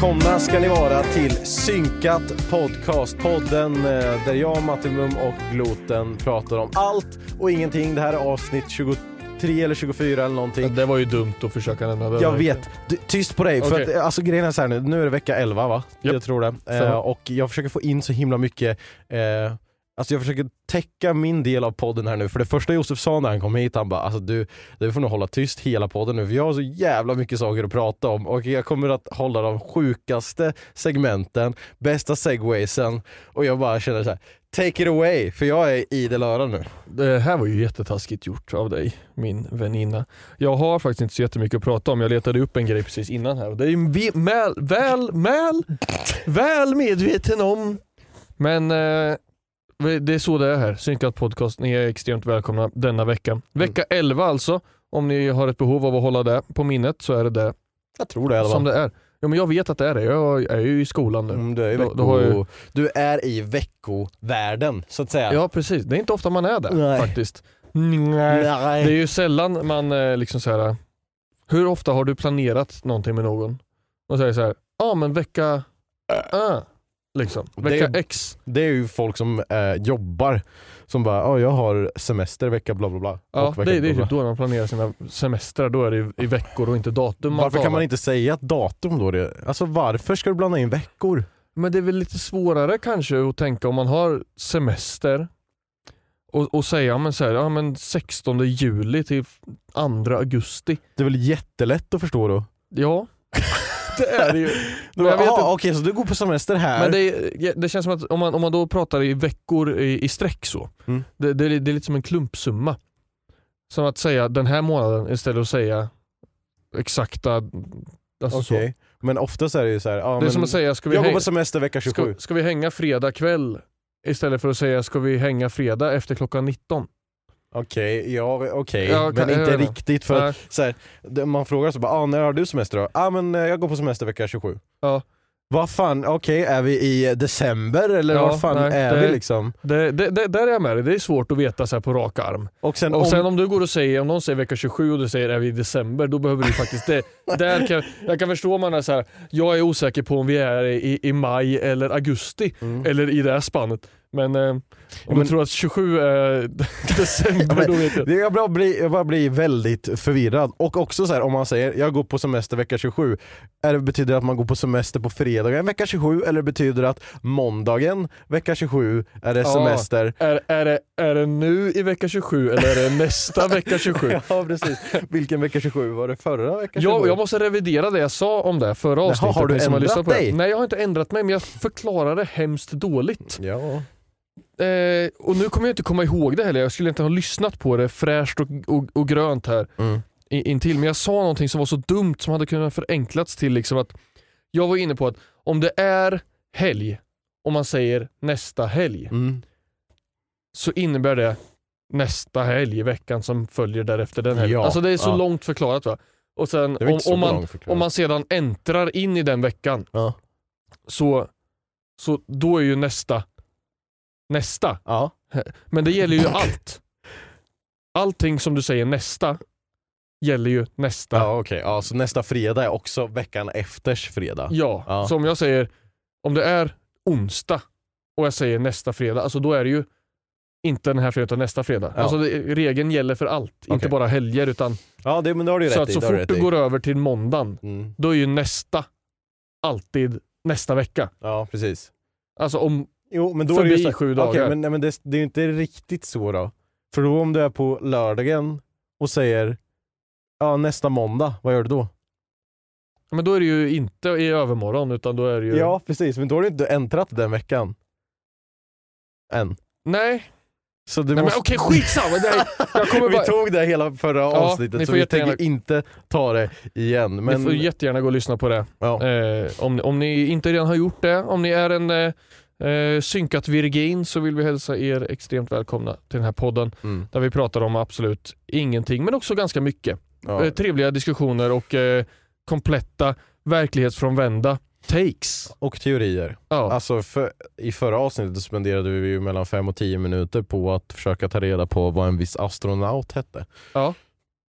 Välkomna ska ni vara till Synkat Podcast, podden eh, där jag, Mattimum och Gloten pratar om allt och ingenting. Det här är avsnitt 23 eller 24 eller någonting. Det var ju dumt att försöka nämna det. Jag vet. Du, tyst på dig. För Okej. att, eh, alltså grejen är så här nu, nu är det vecka 11 va? Japp. Jag tror det. Eh, och jag försöker få in så himla mycket eh, Alltså jag försöker täcka min del av podden här nu, för det första Josef sa när han kom hit, han bara alltså du, du får nog hålla tyst hela podden nu för jag har så jävla mycket saker att prata om och jag kommer att hålla de sjukaste segmenten, bästa segwaysen och jag bara känner så här: take it away, för jag är idel öra nu. Det här var ju jättetaskigt gjort av dig, min väninna. Jag har faktiskt inte så jättemycket att prata om. Jag letade upp en grej precis innan här och det är ju väl, väl, väl, väl medveten om. Men eh, det är så det är här. Synkat podcast. Ni är extremt välkomna denna vecka. Vecka 11 alltså. Om ni har ett behov av att hålla det på minnet så är det det Jag tror det i alla som fall. det är. Ja, men jag vet att det är det. Jag är ju i skolan nu. Mm, du, är i Då- vecko... då jag- du är i veckovärlden så att säga. Ja precis, det är inte ofta man är där Nej. faktiskt. Nej. Det är ju sällan man eh, liksom så här. hur ofta har du planerat någonting med någon? Och säger så här, ja ah, men vecka äh, liksom. Det Vecka är- X. Det är ju folk som eh, jobbar som bara oh, jag har semester vecka bla bla bla. Ja, det, vecka det är typ då man planerar sina semestrar, då är det i, i veckor och inte datum Varför kan man inte säga ett datum då? Det? Alltså varför ska du blanda in veckor? Men det är väl lite svårare kanske att tänka om man har semester och, och säga men så här, ja, men 16 juli till 2 augusti. Det är väl jättelätt att förstå då? Ja, det är det ju. Men jag vet inte- Okej, så du går på semester här? Men det, det känns som att om man, om man då pratar i veckor i, i sträck så, Mm. det, det, är- det är lite som en klumpsumma. Som att säga den här månaden istället för att säga exakta... Alltså så. Okej. Men oftast är det ju så här, ah, Det är men som att säga, ska vi, jag går häng, på semester vecka 27. ska, ska vi hänga fredag kväll? Istället för att säga, ska vi hänga fredag efter klockan 19? Okej, ja okej. Ja, men inte riktigt för att så här, man frågar så bara, ah, när har du semester då? ah, men eh, jag går på semester vecka 27. Ja. Vad fan, okej är vi i december eller Ja, vad fan nej, är det- vi liksom? Det, det, det, där är jag med dig. det är svårt att veta så på rak arm. Och sen, Och om, sen om du går och säger, om någon säger vecka 27 och du säger är vi i december, då behöver du faktiskt det. Där kan, jag kan förstå om man är så här, jag är osäker på om vi är i, i maj eller augusti, Mm. eller i det här spannet. Men eh, om men- du tror att 27 är december, Ja, men då vet jag. Jag bara, blir, jag bara blir väldigt förvirrad. Och också så här, om man säger jag går på semester vecka 27, är det, betyder det att man går på semester på fredagen vecka 27 eller betyder det att måndagen vecka 27 är det Ja. semester? Är, är, det, är det nu i vecka 27 eller är det nästa vecka 27? Ja precis. Vilken vecka 27 var det förra vecka 27? Jag, måste revidera det jag sa om det förra avsnittet. har du ändrat dig? Nej jag har inte ändrat mig men jag förklarade hemskt dåligt. Ja. Eh, och nu kommer jag inte komma ihåg det heller, jag skulle inte ha lyssnat på det fräscht och, och, och grönt här Mm. intill. Men jag sa någonting som var så dumt som hade kunnat förenklats till liksom att jag var inne på att om det är helg, om man säger nästa helg, Mm. så innebär det nästa helg i veckan som följer därefter den helgen. Ja, alltså det är så ja. långt förklarat va. Och sen om, om, man, om man sedan äntrar in i den veckan Ja. så, så då är ju nästa nästa. Ja. Men det gäller ju allt. Allting som du säger nästa gäller ju nästa. Ja okej, ja, så nästa fredag är också veckan efters fredag? Ja, Ja. så om jag säger, om det är onsdag och jag säger nästa fredag, alltså då är det ju inte den här fredagen utan nästa fredag. Ja. Alltså det, regeln gäller för allt, inte Okej. bara helger utan Ja det, men det har du ju så rätt att så fort rätt du i. går över till måndagen, Mm. då är ju nästa alltid nästa vecka. Ja precis. Alltså om, Jo men då Förbi är det ju så, sju Okej, dagar. men, nej, men det, det är ju inte riktigt så då. För då om du är på lördagen och säger ja nästa måndag, vad gör du då? men då är det ju inte i övermorgon utan då är det ju... Ja precis, men då har du inte äntrat den veckan. Än. Nej, Så du Nej men måste... okej skitsamma. Det här, jag kommer vi bara, tog det hela förra Ja, avsnittet ni så vi jättegärna- tänker inte ta det igen. Men, Ni får jättegärna gå och lyssna på det. ja. Eh, om, om ni inte redan har gjort det, om ni är en eh, eh, synkat virgin så vill vi hälsa er extremt välkomna till den här podden Mm. där vi pratar om absolut ingenting men också ganska mycket. Ja. Eh, trevliga diskussioner och eh, kompletta verklighetsfrånvända takes. Och teorier. Ja. Alltså för, I förra avsnittet spenderade vi ju mellan 5 och 10 minuter på att försöka ta reda på vad en viss astronaut hette.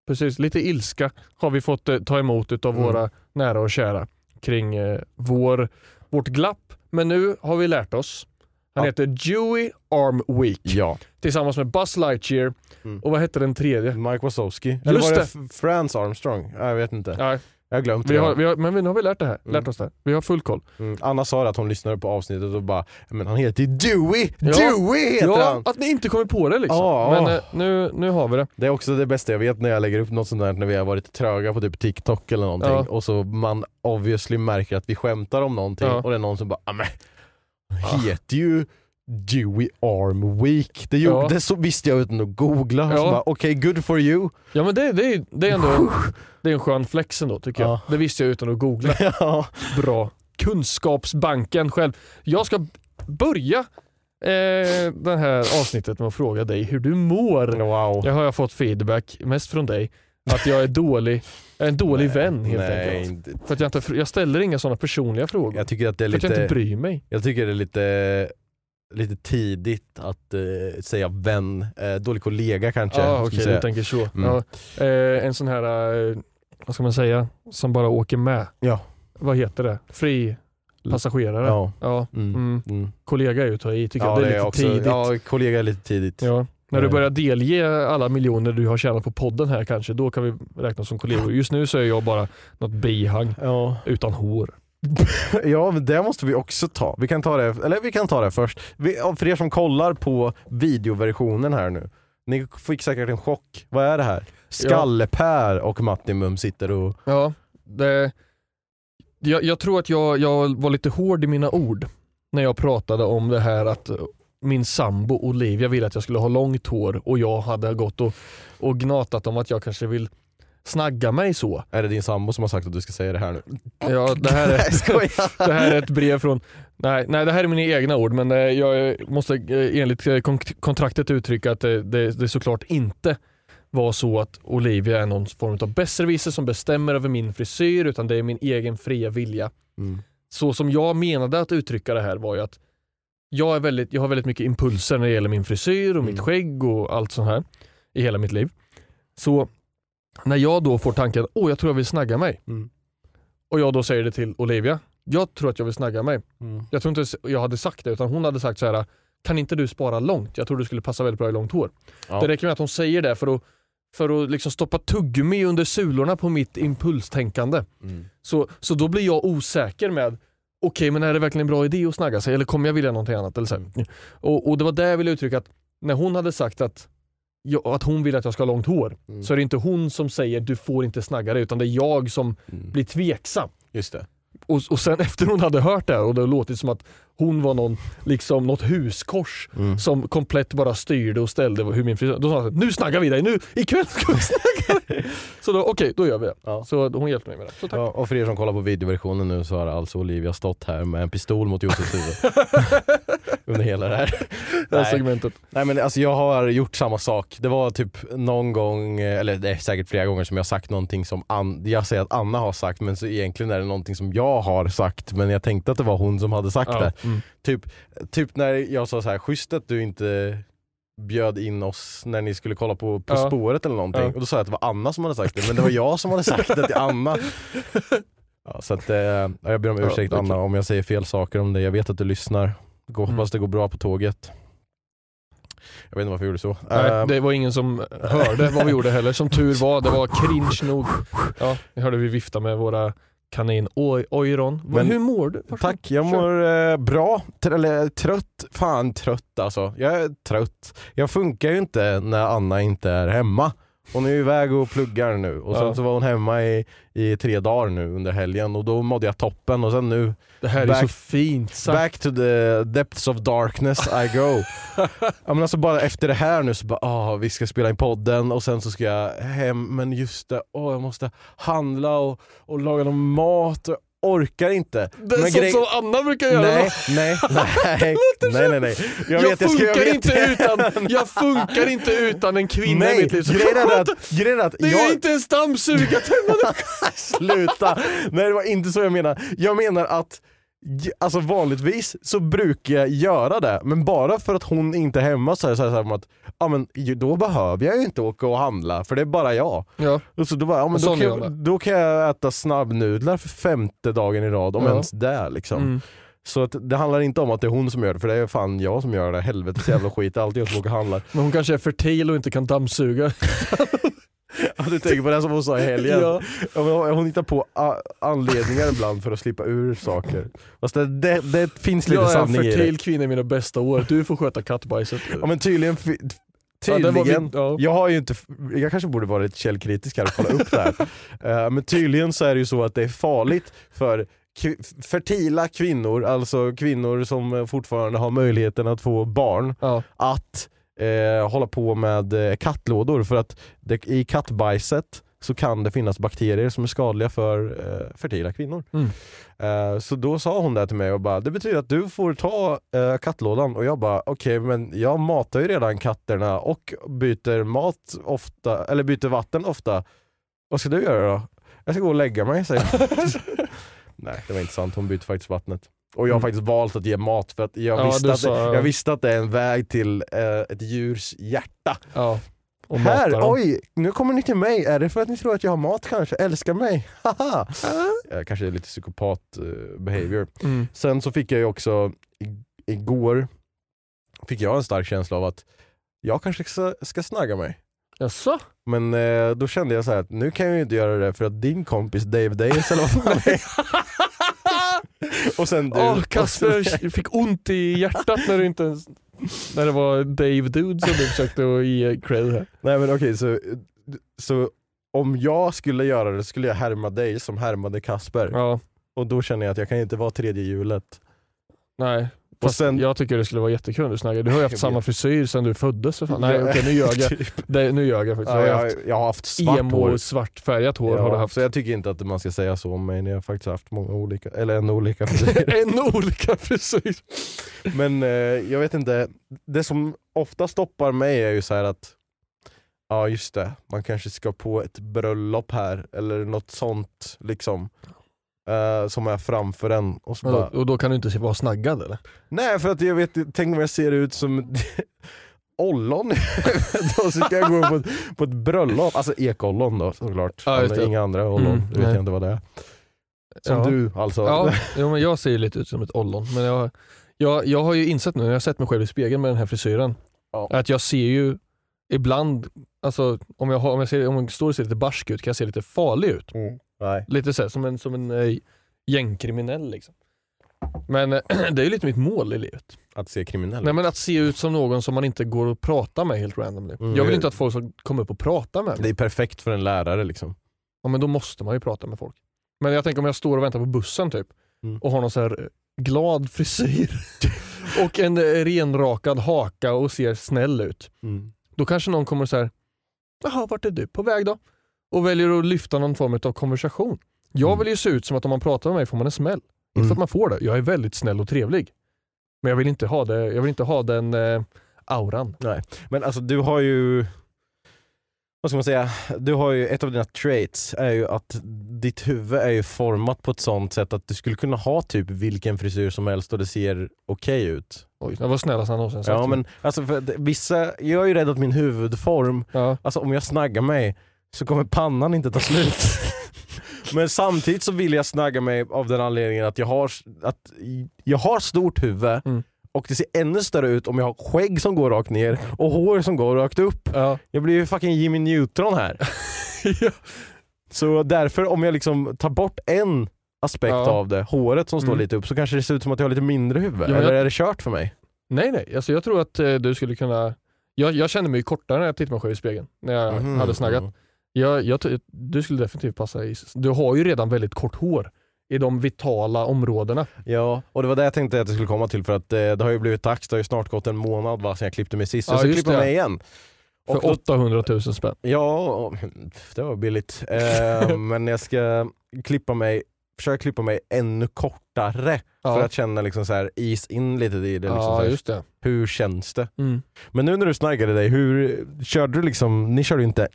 Precis, lite ilska har vi fått eh, ta emot utav Mm. våra nära och kära kring eh, vår, vårt glapp. Men nu har vi lärt oss. Han Ja. heter Dewey Armweek Ja. tillsammans med Buzz Lightyear Mm. och vad hette den tredje? Mike Wazowski. Eller Just var det, det. F- Frans Armstrong? Jag vet inte. Nej, Jag har glömt vi det. har, vi har, men nu har vi lärt, det här, Mm. lärt oss det. här. Vi har full koll. Mm. Anna sa att hon lyssnade på avsnittet och bara men han heter Dewey! Ja. Dewey heter Ja, han! att ni inte kommer på det liksom. Ja, men ja. eh, nu, nu har vi det. Det är också det bästa jag vet när jag lägger upp något sånt där när vi har varit tröga på typ TikTok eller någonting Ja. och så man obviously märker att vi skämtar om någonting och det är någon som bara ah, men, heter ju Dewey Arm Week. Det, gjorde, Ja. det så visste jag utan att googla. Ja. Okej, good for you. Ja men det, det, är, det är ändå det är en skön flex ändå tycker jag. Ja. Det visste jag utan att googla. ja. Bra. Kunskapsbanken själv. Jag ska börja eh, det här avsnittet med att fråga dig hur du mår. Wow. Jag har jag fått feedback, mest från dig, att jag är dålig, jag är en dålig vän helt Nej, enkelt. inte- För att jag, inte, jag ställer inga sådana personliga frågor. Jag tycker att det är för att jag inte lite, bryr mig. jag tycker det är lite, lite tidigt att eh, säga vän. Eh, dålig kollega kanske. Ska okej, vi du tänker så. Mm. Ja, eh, en sån här, eh, vad ska man säga, som bara åker med. Ja. Vad heter det? Fri passagerare. Ja. Ja. Mm. Mm. Mm. Kollega är ju att ta i, tycker Ja, jag. Det är lite också, tidigt. Ja, kollega är lite tidigt. Ja. När du Eh. börjar delge alla miljoner du har tjänat på podden här kanske, då kan vi räkna som kollegor. Just nu så är jag bara något bihang utan hår. ja, men det måste vi också ta. Vi kan ta det, eller vi kan ta det först. Vi, för er som kollar på videoversionen här nu, ni fick säkert en chock. Vad är det här? Skalle-Per och Mattimum sitter och... Ja, det, jag, jag tror att jag, jag var lite hård i mina ord när jag pratade om det här att min sambo Olivia ville att jag skulle ha långt hår och jag hade gått och, och gnatat om att jag kanske vill snagga mig så. Är det din sambo som har sagt att du ska säga det här nu? Ja, det, här är, det här är ett brev från, nej, nej det här är mina egna ord men eh, jag måste eh, enligt eh, kon- kontraktet uttrycka att det, det, det såklart inte var så att Olivia är någon form av besserwisser som bestämmer över min frisyr utan det är min egen fria vilja. Mm. Så som jag menade att uttrycka det här var ju att jag, är väldigt, jag har väldigt mycket impulser när det gäller min frisyr och mitt Mm. skägg och allt sånt här i hela mitt liv. Så när jag då får tanken, åh jag tror jag vill snagga mig Mm. och jag då säger det till Olivia, jag tror att jag vill snagga mig. Mm. Jag tror inte jag hade sagt det utan hon hade sagt så här. kan inte du spara långt? Jag tror du skulle passa väldigt bra i långt hår. Ja. Det räcker med att hon säger det för att, för att liksom stoppa tuggummi under sulorna på mitt impulstänkande. Mm. Så, så då blir jag osäker med Okej, men är det verkligen en bra idé att snagga sig eller kommer jag vilja någonting annat? Eller så här. Och, och det var där jag ville uttrycka att när hon hade sagt att, att hon vill att jag ska ha långt hår Mm. så är det inte hon som säger du får inte snagga dig utan det är jag som Mm. blir tveksam. Just det. Och, och sen efter hon hade hört det här och det låtit som att hon var någon, liksom något huskors Mm. som komplett bara styrde och ställde hur min frisyr... Då sa hon nu snaggar vi dig, nu ikväll ska vi snagga dig. Så då, okej, då gör vi det. Ja. Så hon hjälpte mig med det. Så tack. Ja, och för er som kollar på videoversionen nu så har alltså Olivia stått här med en pistol mot Josefs huvud. under hela det här. Det här Nej. segmentet. Nej men alltså jag har gjort samma sak. Det var typ någon gång, eh, eller det är säkert flera gånger som jag har sagt någonting som An- jag säger att Anna har sagt men så egentligen är det någonting som jag har sagt men jag tänkte att det var hon som hade sagt Ja. det. Mm. Typ, typ när jag sa så här, schysst att du inte bjöd in oss när ni skulle kolla på På Ja. spåret eller någonting. Ja. Och då sa jag att det var Anna som hade sagt det men det var jag som hade sagt det till Anna. Ja, så att, eh, ja, jag ber om ursäkt Anna om jag säger fel saker om dig. Jag vet att du lyssnar. Gå- Mm. Hoppas det går bra på tåget. Jag vet inte varför jag gjorde så. Nej, Eh, det var ingen som hörde vad vi gjorde heller. Som tur var, det var cringe nog. Ja, vi hörde vi vifta med våra kanin oj, ojron. Men- Hur mår du? Varsågod. Tack, jag mår eh, bra. Tr- eller trött. Fan trött alltså. Jag är trött. Jag funkar ju inte när Anna inte är hemma. Hon är ju iväg och pluggar nu och sen Ja. så var hon hemma i, i tre dagar nu under helgen och då mådde jag toppen och sen nu Det här är Back- så fint sagt. back to the depths of darkness I go. ja, men alltså bara efter det här nu så bara ah, vi ska spela in podden och sen så ska jag hem men just det, åh jag måste handla och, och laga någon mat och orkar inte. Det är sånt som Anna brukar göra. Nej, nej, nej, nej, nej, nej. Jag, vet, jag ska- jag funkar vet inte utan, jag funkar inte utan en kvinna Nej, i mitt liv. Så grejen är att, grejen är att det är inte en dammsugare. Sluta! Nej det var inte så jag menar. Jag menar att Alltså vanligtvis så brukar jag göra det, men bara för att hon inte är hemma så är det så här, så här som att ja, men, då behöver jag ju inte åka och handla för det är bara jag. Ja, Och så då, bara, ja, men då, kan jag då kan jag äta snabbnudlar för femte dagen i rad, om Ja. ens det. Liksom. mm. Så att det handlar inte om att det är hon som gör det, för det är fan jag som gör det. Helvetes jävla skit, alltid jag som åker och handlar. Men hon kanske är fertil och inte kan dammsuga. Ja, du tänker på det som hon sa i helgen. Ja. Hon hittar på anledningar ibland för att slippa ur saker. Fast det, det, det finns lite Jag är en sanning i det. fertil kvinna i mina bästa år. Du får sköta kattbajset. Ja men tydligen, fi- Ja, tydligen min- ja. jag har ju inte, jag kanske borde vara lite källkritisk här och kolla upp det här. Eh, men tydligen så är det ju så att det är farligt för fertila kvinnor, alltså kvinnor som fortfarande har möjligheten att få barn, Ja. att eh, hålla på med eh, kattlådor för att det, i kattbajset så kan det finnas bakterier som är skadliga för eh, fertila kvinnor. Mm. Eh, så då sa hon det till mig och bara, det betyder att du får ta eh, kattlådan och jag bara, okej men jag matar ju redan katterna och byter mat ofta, eller byter vatten ofta. Vad ska du göra då? Jag ska gå och lägga mig säger. Nej det var inte sant, hon byter faktiskt vattnet. Och jag har Mm. faktiskt valt att ge mat för att jag, Ja, visste, att sa- jag visste att det är en väg till eh, ett djurs hjärta. ja. Här, oj, nu kommer ni till mig. Är det för att ni tror att jag har mat kanske? Älskar mig? Haha! Eh, kanske är lite psykopat eh, behavior. Mm. Sen så fick jag ju också igår fick jag en stark känsla av att jag kanske ska, ska snagga mig. Jaså? Men eh, då kände jag så här att nu kan jag ju inte göra det för att din kompis Dave Days eller vad fan. Och sen du. Åh, Kasper fick ont i hjärtat när du inte ens... När det var Dave Dude som du försökte att ge cred här. Nej men okej, så, så om jag skulle göra det skulle jag härma dig som härmade Kasper. Ja, Och då känner jag att jag kan inte vara tredje hjulet. nej. Fast sen- Jag tycker det skulle vara jättekul om du snaggade. Du har ju haft samma frisyr sedan du föddes för fan. Nej Ja, okej nu ljög jag. typ. Det, nu ljög jag faktiskt. Ja, jag har haft jag har haft svart hår. emo svartfärgat hår har du haft. Så jag tycker inte att man ska säga så om mig när jag faktiskt haft många olika, eller en olika frisyrer. en olika frisyr. Men eh, jag vet inte, det som ofta stoppar mig är ju så att Ja just det, man kanske ska på ett bröllop här eller något sånt liksom. Eh, som är framför en. Och så bara, Och då kan du inte vara snaggad eller? Nej för att jag vet, tänk om jag ser ut som ollon Då ska jag gå på ett, på ett bröllop, alltså ekollon då såklart. Ja, just det. Inga andra ollon, Mm, det vet nej. jag inte vad det är. Som Ja. du alltså. Ja, jo, men jag ser ju lite ut som ett ollon. Men jag, jag, jag har ju insett nu när jag har sett mig själv i spegeln med den här frisyren, Ja. att jag ser ju ibland, alltså om jag, har, om jag, ser, om jag står och ser lite barsk ut kan jag se lite farlig ut. Mm. Nej. Lite så här, som en, som en eh, gängkriminell liksom. Men eh, det är ju lite mitt mål i livet. Att se kriminell Nej men att se ut som någon som man inte går att prata med helt randomly. Mm. Jag vill inte att folk ska komma upp och prata med mig. Det är perfekt för en lärare liksom. Ja men då måste man ju prata med folk. Men jag tänker om jag står och väntar på bussen typ Mm. och har någon så här eh, glad frisyr och en eh, renrakad haka och ser snäll ut. Mm. Då kanske någon kommer så här, jaha vart är du på väg då? Och väljer att lyfta någon form av konversation. Jag Mm. vill ju se ut som att om man pratar med mig får man en smäll. Inte för Mm. att man får det, jag är väldigt snäll och trevlig. Men jag vill inte ha, det, jag vill inte ha den eh, auran. Nej. Men alltså du har ju, vad ska man säga, du har ju, ett av dina traits är ju att ditt huvud är ju format på ett sånt sätt att du skulle kunna ha typ vilken frisyr som helst och det ser okej ut. Oj, det var snällaste han någonsin sagt. Ja men alltså för vissa, jag är ju rädd att min huvudform, ja. alltså om jag snaggar mig så kommer pannan inte ta slut. Men samtidigt så vill jag snagga mig av den anledningen att jag har, att jag har stort huvud Mm. och det ser ännu större ut om jag har skägg som går rakt ner och hår som går rakt upp. Ja. Jag blir ju fucking Jimmy Neutron här. ja. Så därför om jag liksom tar bort en aspekt Ja. av det, håret som står Mm. lite upp, så kanske det ser ut som att jag har lite mindre huvud. Ja, Eller jag- är det kört för mig? Nej nej, alltså, jag tror att eh, du skulle kunna... Jag, jag kände mig kortare när jag tittade mig själv i spegeln, när jag Mhm. hade snaggat. Jag, jag, du skulle definitivt passa i... Du har ju redan väldigt kort hår i de vitala områdena. Ja, och det var det jag tänkte att jag skulle komma till för att eh, det har ju blivit dags, det har ju snart gått en månad va, sedan jag klippte mig sist. Ja, jag ska klippa det. mig igen. För Och då- 800 000 spänn. Ja, det var billigt. Eh, men jag ska klippa mig, försöka klippa mig ännu kortare Ja, för att känna liksom så här, is in lite i det. Liksom så ja just det. hur känns det? Mm. Men nu när du snaggade dig, hur körde du liksom, ni körde inte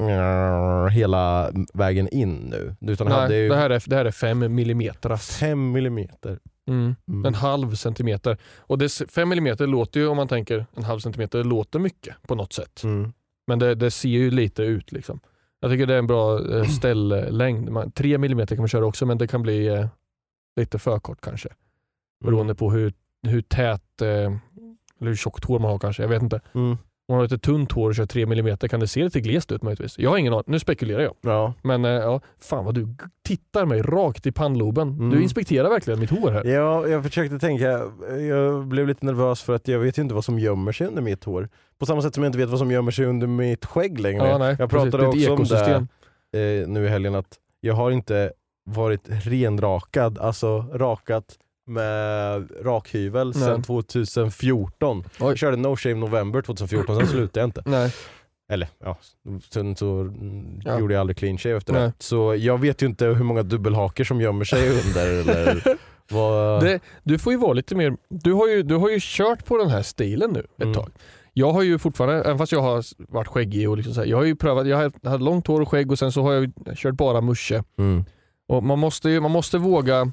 hela vägen in nu? Utan hade Nej, ju det, här är, det här är fem millimeter. 5 millimeter. Mm. Mm. En halv centimeter. Och det, fem millimeter låter ju, om man tänker en halv centimeter, låter mycket på något sätt. Mm. Men det, det ser ju lite ut. liksom. Jag tycker det är en bra eh, ställlängd. Man, tre millimeter kan man köra också men det kan bli eh, lite för kort kanske. Beroende på hur, hur tät eh, eller hur tjockt hår man har kanske. Jag vet inte. Mm. Om man har lite tunt hår och kör tre millimeter kan det se lite glest ut möjligtvis. Jag har ingen aning. Nu spekulerar jag. Ja. Men eh, ja, fan vad du tittar mig rakt i pannloben. Mm. Du inspekterar verkligen mitt hår här. ja, jag försökte tänka, jag blev lite nervös för att jag vet ju inte vad som gömmer sig under mitt hår. På samma sätt som jag inte vet vad som gömmer sig under mitt skägg längre. Ja, nej, jag precis. pratade ett också om det eh, nu i helgen att jag har inte varit renrakad, alltså rakat med rakhyvel Nej. sedan 2014. Oj. Körde No Shame November 2014, sen slutade jag inte. Nej. Eller ja, sen så Ja. gjorde jag aldrig clean shave efter Nej. det. Så jag vet ju inte hur många dubbelhaker som gömmer sig under eller vad... Det, du får ju vara lite mer, du har ju, du har ju kört på den här stilen nu ett Mm. tag. Jag har ju fortfarande, även fast jag har varit skäggig och liksom så här, jag har ju prövat, jag haft långt hår och skägg och sen så har jag kört bara musche. Mm. Och man måste, ju, man måste våga,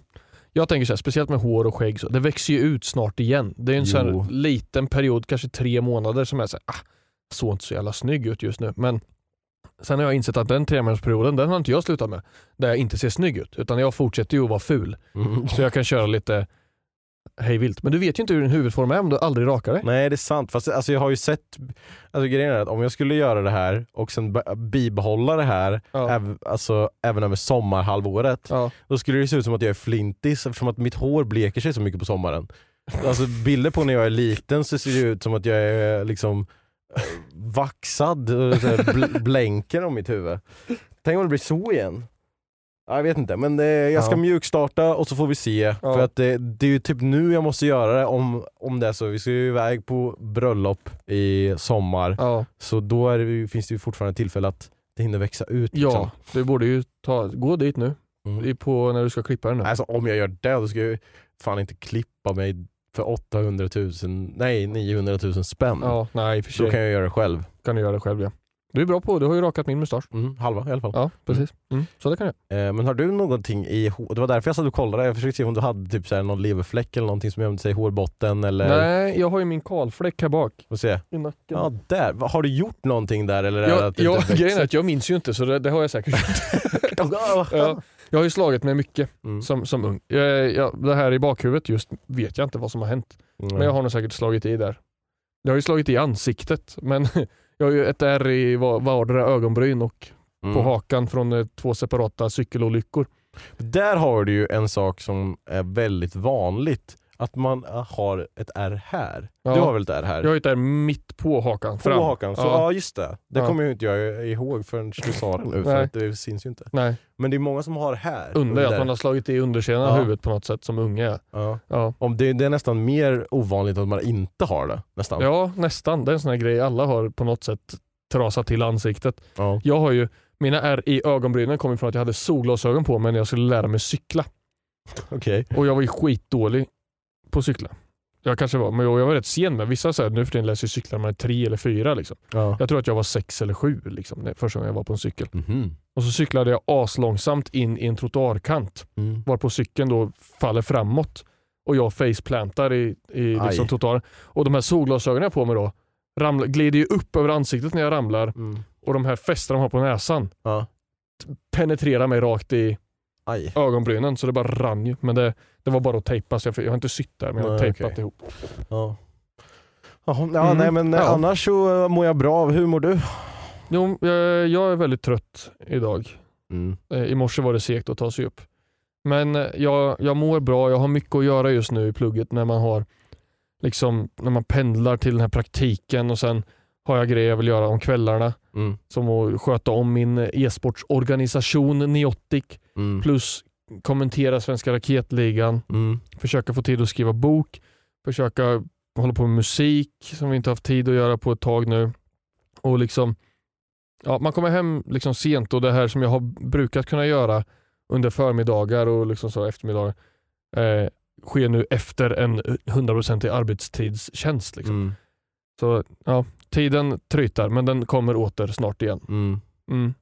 jag tänker så här, speciellt med hår och skägg, så, det växer ju ut snart igen. Det är en sån liten period, kanske tre månader som är så här, ah, såg inte så jävla snygg ut just nu. Men sen har jag insett att den tre månadersperioden, den har inte jag slutat med. Där jag inte ser snygg ut, utan jag fortsätter ju att vara ful. Mm. Så jag kan köra lite hej vilt. Men du vet ju inte hur din huvudform är om du aldrig rakar dig. Nej det är sant, fast alltså, jag har ju sett, alltså grejen är att om jag skulle göra det här och sen be- bibehålla det här Ja. äv, alltså, även över sommarhalvåret, Ja. då skulle det se ut som att jag är flintis eftersom att mitt hår bleker sig så mycket på sommaren. Alltså bilder på när jag är liten så ser det ut som att jag är liksom vaxad bl- blänker om mitt huvud. Tänk om det blir så igen? Ja, Jag vet inte, men eh, jag ska Ja. mjukstarta och så får vi se. Ja. För att det, det är ju typ nu jag måste göra det om, om det är så. Vi ska ju iväg på bröllop i sommar, Ja. så då det, finns det ju fortfarande tillfälle att det hinner växa ut. Liksom. ja, du borde ju ta, gå dit nu. Mm. På, när du ska klippa den nu. Alltså om jag gör det, då ska jag fan inte klippa mig för 800 000, nej 900 000 spänn. Ja, nej för Då kan jag göra det själv. kan du göra det själv ja. Du är bra på du har ju rakat min mustasch. Mm, halva i alla fall. Ja, precis. Mm. Så det kan jag. Eh, men har du någonting i? Det var därför jag satt och kollade, jag försökte se om du hade typ så här någon leverfläck eller någonting som gömde sig i hårbotten eller... Nej, jag har ju min kalfläck här bak Får se. i nacken. Ja där, har du gjort någonting där eller? är jag, det jag, grejen är att jag minns ju inte så det, det har jag säkert gjort. ja, jag har ju slagit mig mycket Mm. som, som ung. Jag, jag, det här i bakhuvudet just vet jag inte vad som har hänt. Mm. Men jag har nog säkert slagit i där. Jag har ju slagit i ansiktet men jag har ju ett ärr i var- vardera ögonbryn och Mm. på hakan från eh, två separata cykelolyckor. Där har du ju en sak som är väldigt vanligt. Att man har ett R här. Ja. Du har väl ett R här? Jag har ett ärr mitt på hakan. på fram. hakan, så Ja. ja, just det. Det Ja. kommer ju inte jag ihåg förrän du sa det nu, för Nej. att det syns ju inte. Nej, Men det är många som har här. under att man har slagit i undersidan av huvudet på något sätt som unge. Ja. Om det, det är nästan mer ovanligt att man inte har det. Nästan. ja, nästan. Det är en sån här grej alla har på något sätt trasat till ansiktet. Ja. Jag har ju, mina ärr i ögonbrynen kommer från att jag hade solglasögon på mig när jag skulle lära mig cykla. Okej. Och jag var ju skitdålig på att cykla. jag kanske var, men jag var rätt sen med. Vissa säger nu för tiden läser cyklar man är tre eller fyra. Liksom. Ja. Jag tror att jag var sex eller sju liksom, första gången jag var på en cykel. Mhm. Och så cyklade jag aslångsamt in i en trottoarkant Mm. varpå cykeln då faller framåt och jag faceplantar i, i Aj. liksom trottoaren. Och de här solglasögonen jag har på mig då ramlar, glider ju upp över ansiktet när jag ramlar Mm. och de här fästena de har på näsan Ja. penetrerar mig rakt i Aj. ögonbrynen så det bara rann ju. Men det, det var bara att tejpa så jag, jag har inte sytt där men jag har Nej, tejpat okej. ihop. Ja. Jaha, ja, Mm. nej men eh, Ja. annars så eh, mår jag bra. Hur mår du? Jo, jag, jag är väldigt trött idag. Mm. Eh, I morse var det segt att ta sig upp. Men eh, jag, jag mår bra, jag har mycket att göra just nu i plugget när man har liksom, när man pendlar till den här praktiken och sen har jag grejer jag vill göra om kvällarna. Mm. Som att sköta om min e-sportsorganisation Neotic Mm. plus kommentera Svenska Raketligan, Mm. försöka få tid att skriva bok, försöka hålla på med musik som vi inte haft tid att göra på ett tag nu. Och liksom, ja, Man kommer hem liksom sent och det här som jag har brukat kunna göra under förmiddagar och liksom så eftermiddagar eh, sker nu efter en 100% arbetstidstjänst. Liksom. Mm. Så ja, tiden trytar men den kommer åter snart igen. Mm. Mm.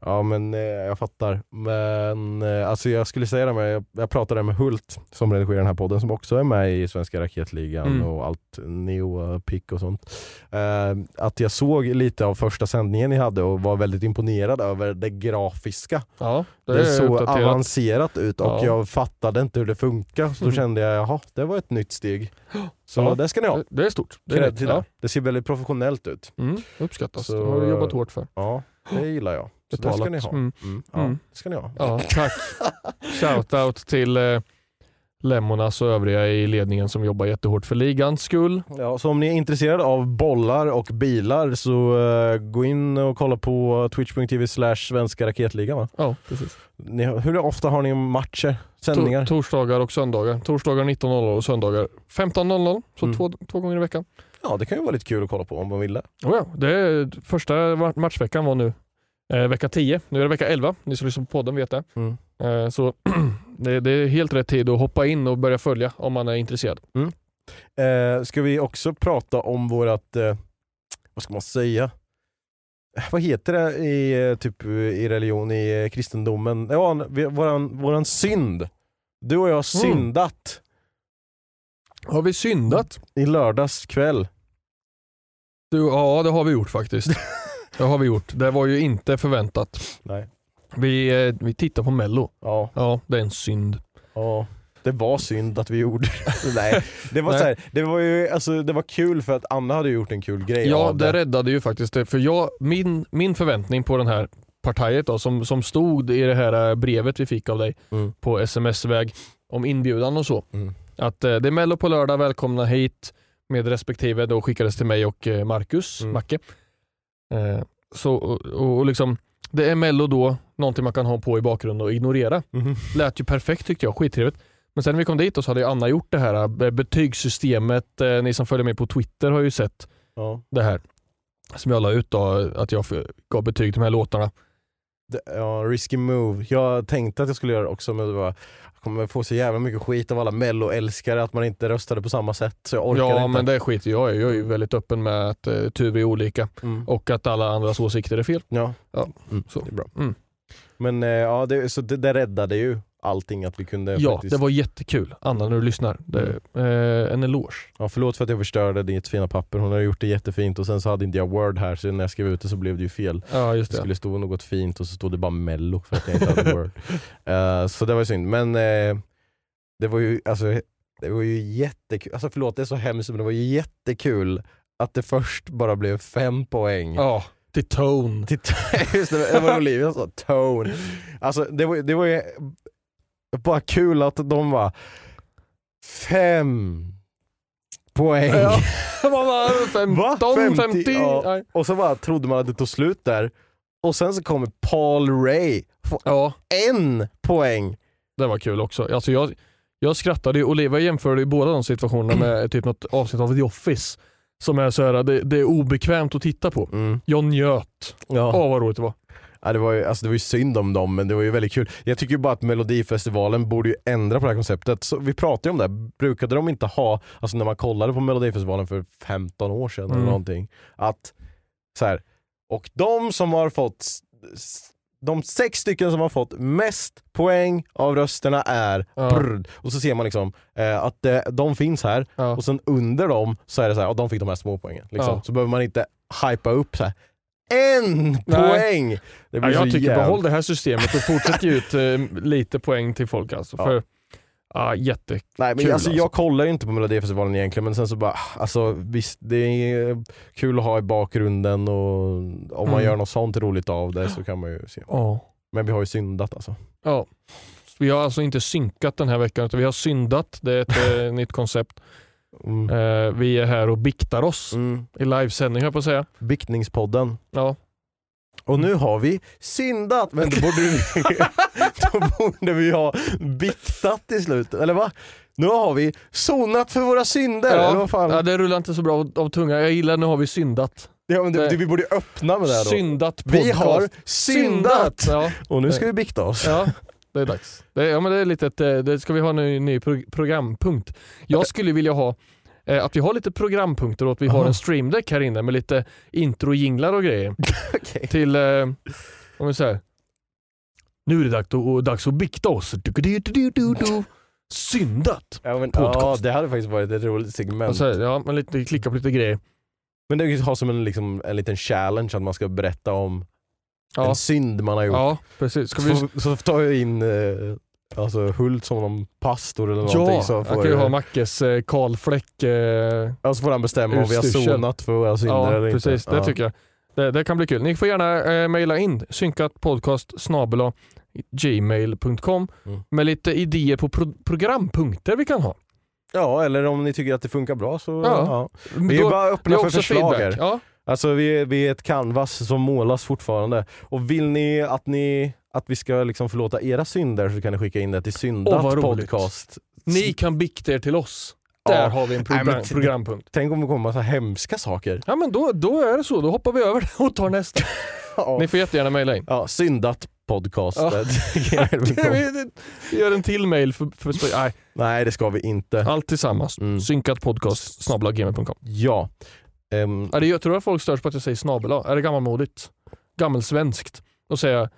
Ja men eh, jag fattar. Men eh, alltså jag skulle säga det med, jag, jag pratade med Hult som redigerar den här podden som också är med i Svenska Raketligan Mm. och allt Neo-pick och sånt. Eh, att jag såg lite av första sändningen ni hade och var väldigt imponerad över det grafiska. Ja, det, Det, såg uppdaterat. avancerat ut och Ja. jag fattade inte hur det funkar. Så då Mm. kände jag, jaha, det var ett nytt steg. Så Ja. det ska ni ha. Det, är stort. Det, är rätt. ja. Det ser väldigt professionellt ut. mm, uppskattas. Så- Det har du jobbat hårt för. Ja, det gillar jag. Så det ska ni ha. Mm. Mm. Ja, Mm. det ska ni ha. Ja, tack. Shoutout till eh, Lemmonas och övriga i ledningen som jobbar jättehårt för ligans skull. Ja, så om ni är intresserade av bollar och bilar så eh, gå in och kolla på twitch.tv slash svenska raketligan va? Ja, precis. Ni, hur ofta har ni matcher? Sändningar? To- torsdagar och söndagar. Torsdagar 19.00 och söndagar 15.00. Så Mm. två, två gånger i veckan. Ja det kan ju vara lite kul att kolla på om man vill det. Oh ja, det är, första ma- matchveckan var nu eh, vecka 10. Nu är det vecka 11. Ni som lyssnar på podden vet det. Mm. Eh, så det, det är helt rätt tid att hoppa in och börja följa om man är intresserad. Eh, ska vi också prata om vårat, eh, vad ska man säga? Eh, Vad heter det i, eh, typ, i religion, i eh, kristendomen? Ja, våran, våran synd. Du och jag har syndat Har vi syndat? i lördags kväll. Du, ja, det har vi gjort faktiskt. det har vi gjort. Det var ju inte förväntat. Nej. Vi, eh, vi tittar på mello. Ja, Ja, det är en synd. ja. Det var synd att vi gjorde. Nej, det var, Nej. Så här, det var ju alltså, det var kul för att Anna hade gjort en kul grej Ja, det det. räddade ju faktiskt det. För jag, min, min förväntning på den här partiet då, som, som stod i det här eh, brevet vi fick av dig Mm. på sms-väg om inbjudan och så. Mm. Att eh, det är mello på lördag, välkomna hit med respektive. Då skickades till mig och eh, Marcus, Mm. Macke. Eh, så, och, och, liksom, det är mello då, någonting man kan ha på i bakgrunden och ignorera. Mhm. Lät ju perfekt tyckte jag, skittrevligt. Men sen när vi kom dit så hade ju Anna gjort det här eh, betygssystemet. Eh, Ni som följer mig på Twitter har ju sett Ja. det här. Som jag la ut då, att jag gav betyg till de här låtarna. Ja, risky move. Jag tänkte att jag skulle göra det också men det var, kommer få så jävla mycket skit av alla melloälskare att man inte röstade på samma sätt så jag orkar Ja inte. men det skiter jag i. Jag är ju väldigt öppen med att uh, tur är olika Mm. och att alla andras åsikter är fel. Ja, Ja, Mm, så. det är bra. Mm. Men eh, ja, det, så det, det räddade ju allting att vi kunde Ja, faktiskt... det var jättekul. Anna när du lyssnar. Det, eh, en eloge. Ja, förlåt för att jag förstörde ditt fina papper, hon hade gjort det jättefint och sen så hade inte jag word här så när jag skrev ut det så blev det ju fel. Ja just Det det. skulle stå något fint och så stod det bara mello för att jag inte hade word. Eh, så det var ju synd, men eh, det var ju alltså, det var ju jättekul, alltså förlåt det är så hemskt men det var ju jättekul att det först bara blev fem poäng. Ja, till Tone. Till, just det, det var Olivia som sa, tone. Alltså det var, det var ju bara kul att de var fem poäng. Ja. Man bara, 15, Va? 50. 50? Ja. Och så bara trodde man att det tog slut där. Och sen så kommer Paul Ray få Ja, en poäng. det var kul också. Alltså jag, jag skrattade ju. Olivia jämförde ju båda de situationerna med typ något avsnitt av The Office. Som är så här, det, det är obekvämt att titta på. Mm. Jag njöt. Ja. Åh vad roligt det var. Ja, det, var ju, alltså det var ju synd om dem men det var ju väldigt kul. Jag tycker bara att Melodifestivalen borde ju ändra på det här konceptet. Så vi pratade ju om det, brukade de inte ha, alltså när man kollade på Melodifestivalen för 15 år sedan Mm. eller någonting, att så här, och de som har fått de sex stycken som har fått mest poäng av rösterna är Ja. brr, och så ser man liksom eh, att eh, de finns här Ja. och sen under dem så är det så här, och de fick de här små poängen. Liksom. Ja. Så behöver man inte hypa upp så här. En poäng! Det Ja, blir jag så tycker jävla- behåll det här systemet och fortsätt ge ut eh, lite poäng till folk alltså. Ja. För, ja, jätte... Nej men alltså, alltså. jag kollar ju inte på Melodifestivalen egentligen men sen så bara, alltså visst det är kul att ha i bakgrunden och om man Mm. gör något sånt roligt av det så kan man ju se. Ja. Men vi har ju syndat alltså. Ja. Vi har alltså inte synkat den här veckan utan vi har syndat. Det är ett eh, nytt koncept. Mm. Eh, vi är här och biktar oss Mm. i livesändning höll jag på att säga. Biktningspodden. Ja. Och nu har vi syndat, men då borde, vi, då borde vi ha biktat till slut, eller va? Nu har vi sonat för våra synder, eller Ja, vad fan? ja, det rullar inte så bra av, av tunga. Jag gillar nu har vi syndat. Ja, men det, det- vi borde öppna med det här då. Syndat podcast. vi har syndat! Ja, Och nu ska vi bikta oss. ja, det är dags. Det, ja, men det är lite ett, eh, det ska vi ha en ny, ny pro- programpunkt. Jag skulle vilja ha eh, att vi har lite programpunkter och att vi har Aha. en streamdeck här inne med lite intro-jinglar och grejer. Okej. till, eh, om vi säger, nu är det dags att, dags att bikta oss. Du, du, du. Syndat. Ja, men, Podcast. ja, det hade faktiskt varit ett roligt segment. Och här, ja, man lite, klicka på lite grejer. Men det är ju ha som en, liksom, en liten challenge att man ska berätta om Ja, en synd man har gjort. ja precis. Ska vi, så, så tar jag in eh, alltså, Hult som någon pastor eller någonting. ja, så får, kan ju ha Mackes eh, Karl Fläck. Eh, ja, så får han bestämma om vi har sonat för våra synder ja, eller precis. inte. Det tycker jag. Det, det kan bli kul. Ni får gärna eh, mejla in synkatpodcast gmail.com Mm. med lite idéer på pro- programpunkter vi kan ha. Ja, eller om ni tycker att det funkar bra så Ja. ja. Vi är Då- bara öppna för förslag feedback. här. Ja, Alltså vi är, vi är ett canvas som målas fortfarande. Och vill ni att, ni, att vi ska liksom förlåta era synder så kan ni skicka in det till syndat roligt. podcast. ni kan bikta er till oss. Ja. Där har vi en Nej, program, t- programpunkt. Tänk om det kommer massa hemska saker. Ja men då, då är det så, då hoppar vi över det och tar nästa. Ja, Ni får jättegärna mejla in. ja syndat podcast. Ja. gör en till mail för, för nej, Nej det ska vi inte. allt tillsammans. Mm. Synkat podcast snabel-a-gmail.com. Ja. Ehm, Ja, det, jag tror att folk störs på att jag säger snabel. Är det gammalmodigt? Gammelsvenskt? Att säga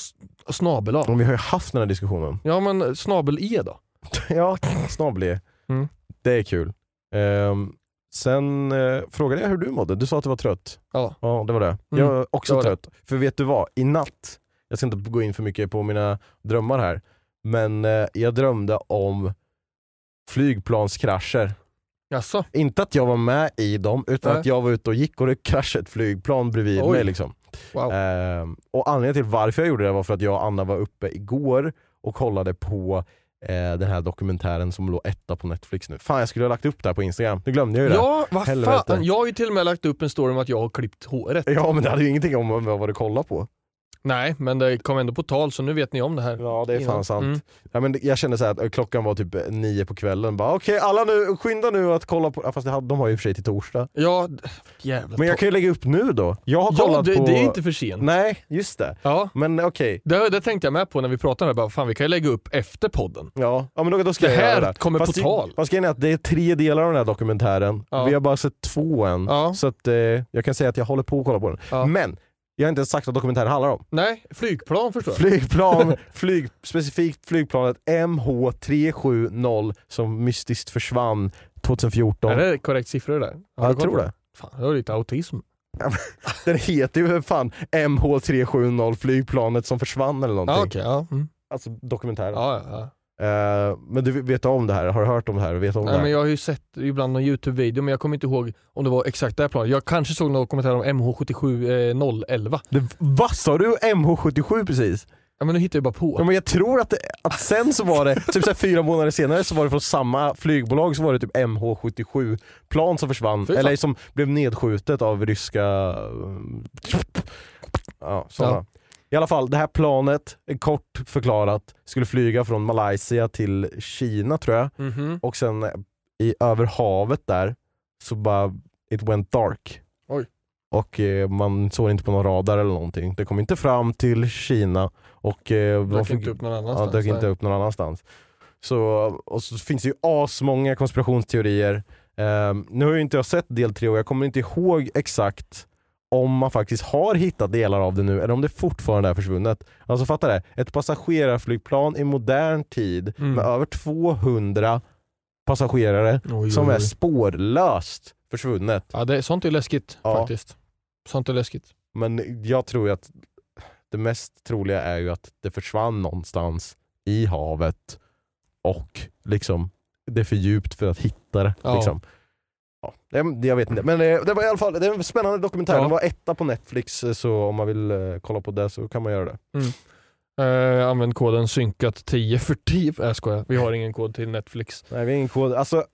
s- snabel och vi har ju haft den här diskussionen. Ja men snabel-e då? Ja, snabel Mm. Det är kul. Ehm, sen eh, frågade jag hur du mådde. Du sa att du var trött. Ja. Ja, det var det. Mm, Jag är också var det. trött. För vet du vad? I natt, jag ska inte gå in för mycket på mina drömmar här, men eh, jag drömde om flygplanskrascher. Jaså? Inte att jag var med i dem, utan Nej. att jag var ute och gick och det kraschade ett flygplan bredvid Oj. mig. Liksom. Wow. Ehm, och anledningen till varför jag gjorde det var för att jag och Anna var uppe igår och kollade på eh, den här dokumentären som låg etta på Netflix nu. Fan jag skulle ha lagt upp det här på Instagram, nu glömde jag ju det. Ja, vad fan. Jag har ju till och med lagt upp en story om att jag har klippt håret. Ja men det hade ju ingenting om vad du kollade på. Nej, men det kom ändå på tal så nu vet ni om det här. Ja det är fan Innan. sant. Mm. Ja, men jag kände så här att eh, klockan var typ nio på kvällen, bara okej alla nu, skynda nu att kolla på, ja, fast hade, de har ju för sig till torsdag. Ja, jävla Men jag kan ju lägga upp nu då. Jag har Ja, kollat det, på... det är inte för sent. Nej, just det. Ja, Men okej, det, det tänkte jag med på när vi pratade. om det. Bara, fan, vi kan ju lägga upp efter podden. ja. ja men då, då ska Det jag här göra det. kommer fast på tal. Fast grejen är att det är tre delar av den här dokumentären. Ja. Vi har bara sett två än. Ja. Så att, eh, jag kan säga att jag håller på att kolla på den. Ja. Men, jag har inte ens sagt vad dokumentären handlar om. Nej, flygplan förstår jag. Flygplan, flyg, specifikt flygplanet MH370 som mystiskt försvann 2014. Är det korrekt siffror där? Ja, jag tror det. Fan, jag har lite autism. Den heter ju fan MH370 flygplanet som försvann eller någonting. Ja, okej. ja. Mm. Alltså dokumentären. ja, ja, Eh, men du vet om det här? Har du hört om det här? Vet om det Nej, här? men jag har ju sett ibland någon Youtube-video men jag kommer inte ihåg om det var exakt det här planet. Jag kanske såg någon kommentar om MH77 011. Det, vad sa du? MH77 precis? Ja men nu hittar jag bara på. Ja, men jag tror att, det, att sen så var det, typ så fyra månader senare så var det från samma flygbolag så var det typ MH77 plan som försvann, Fy fan. eller som blev nedskjutet av ryska... Ja, såna. Ja. I alla fall, det här planet, kort förklarat, skulle flyga från Malaysia till Kina tror jag. Mhm. Och sen i över havet där så bara, it went dark. Oj. och eh, man såg inte på någon radar eller någonting. Det kom inte fram till Kina och eh, Dök fick- inte upp någon Ja, annanstans. dök inte upp någon annanstans. Så, och så finns det ju asmånga konspirationsteorier. Ehm, nu har ju inte jag sett del 3 och jag kommer inte ihåg exakt om man faktiskt har hittat delar av det nu eller om det fortfarande är försvunnet. Alltså fatta det, ett passagerarflygplan i modern tid Mm. med över 200 passagerare Oj, som oj, är spårlöst försvunnet. Ja, det, sånt är läskigt Ja. faktiskt. Sånt är läskigt. Men jag tror att det mest troliga är ju att det försvann någonstans i havet och liksom det är för djupt för att hitta det. Ja. Liksom. Det- jag vet inte, men eh, det var i alla fall det är en spännande dokumentär. Ja. Den var etta på Netflix eh, så om man vill eh, kolla på det så kan man göra det. Eh, använd koden synkat10 för 10. Äh, jag skojar. Vi har ingen kod till Netflix. Nej, vi har ingen kod. Alltså,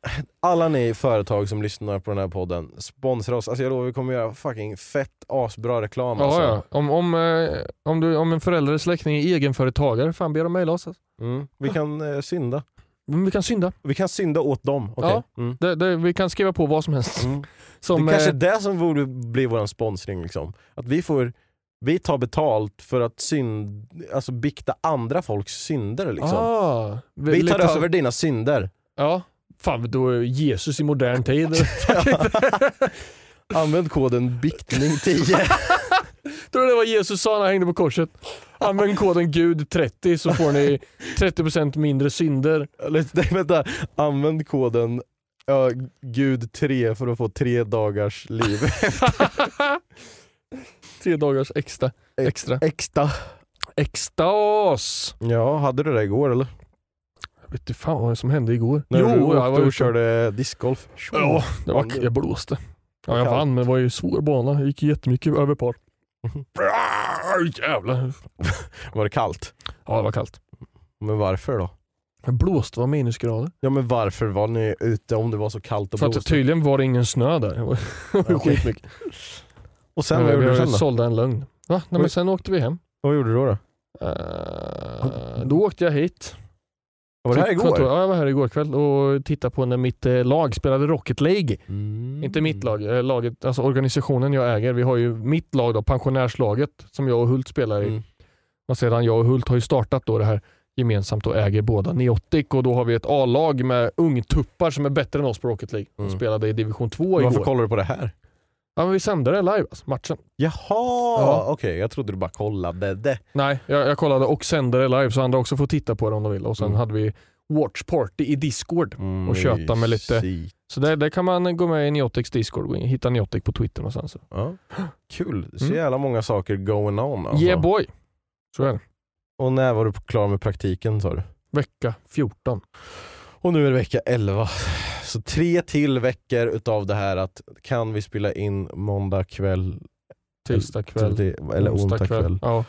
alla ni företag som lyssnar på den här podden, sponsra oss. Alltså, jag lovar vi kommer göra fucking fett asbra reklam. alltså. Ja, ja. Om, om, eh, om, du, om en förälder eller släkting är egenföretagare, fan be dem mejla oss. alltså. Mm. Vi kan eh, synda. Men vi kan synda. Vi kan synda åt dem. Okej. Ja. Mm. Det, det, vi kan skriva på vad som helst. Mm. Som, det kanske är eh, det som borde bli vår sponsring. Liksom. Att vi, får, vi tar betalt för att synd, alltså bikta andra folks synder. Liksom. ah, vi tar över dina synder. Ja. Fan, då är Jesus i modern tid. Använd koden biktning10. Tror du det var Jesus sa när han hängde på korset? Använd koden GUD30 så får ni 30% mindre synder. Nej, vänta. Använd koden ja, gud3 för att få tre dagars liv. Tre dagars extra. Extra. Extra. Extas! Ja, hade du det igår eller? Jag vet inte fan vad som hände igår. När du jag åkte var och körde discgolf? Ja, det var, jag blåste. Ja, jag vann men det var ju svår bana. Jag gick jättemycket över par. Jävlar. Var det kallt? Ja det var kallt. Men varför då? Jag blåste var minusgrader. Ja men varför var ni ute om det var så kallt och För att tydligen var det ingen snö där. Det var Okej. skitmycket. Och sen vad gjorde du sen då? sålde en lögn. Va? Nej, men sen åkte vi hem. Vad gjorde du då? då? Eh, då åkte jag hit. Var det här igår? kontor- Ja, jag var här igår kväll och tittade på när mitt eh, lag spelade Rocket League. Mm. Inte mitt lag, eh, laget, alltså organisationen jag äger. Vi har ju mitt lag då, pensionärslaget, som jag och Hult spelar i. Mm. Och sedan jag och Hult har ju startat då det här gemensamt och äger båda Neotic och då har vi ett A-lag med ungtuppar som är bättre än oss på Rocket League. De Mm. spelade i division 2 Varför igår. kollar du på det här? Ja, men vi sände det live, alltså, matchen. Jaha, Ja. okej jag trodde du bara kollade det. Nej, jag, jag kollade och sände det live så andra också får titta på det om de vill. Och sen Mm. hade vi Watch Party i Discord. Mm, Och köta med lite- mysigt. Så där, där kan man gå med i Neotics Discord, gå in, hitta Neotic på Twitter någonstans. Ja. Kul, så Mm. jävla många saker going on alltså. Yeah boy! Så är det. Och när var du klar med praktiken sa du? Vecka 14. Och nu är det vecka 11. Så tre till veckor utav det här att kan vi spela in måndag kväll Tisdag kväll. eller, eller onsdag kväll. Ja.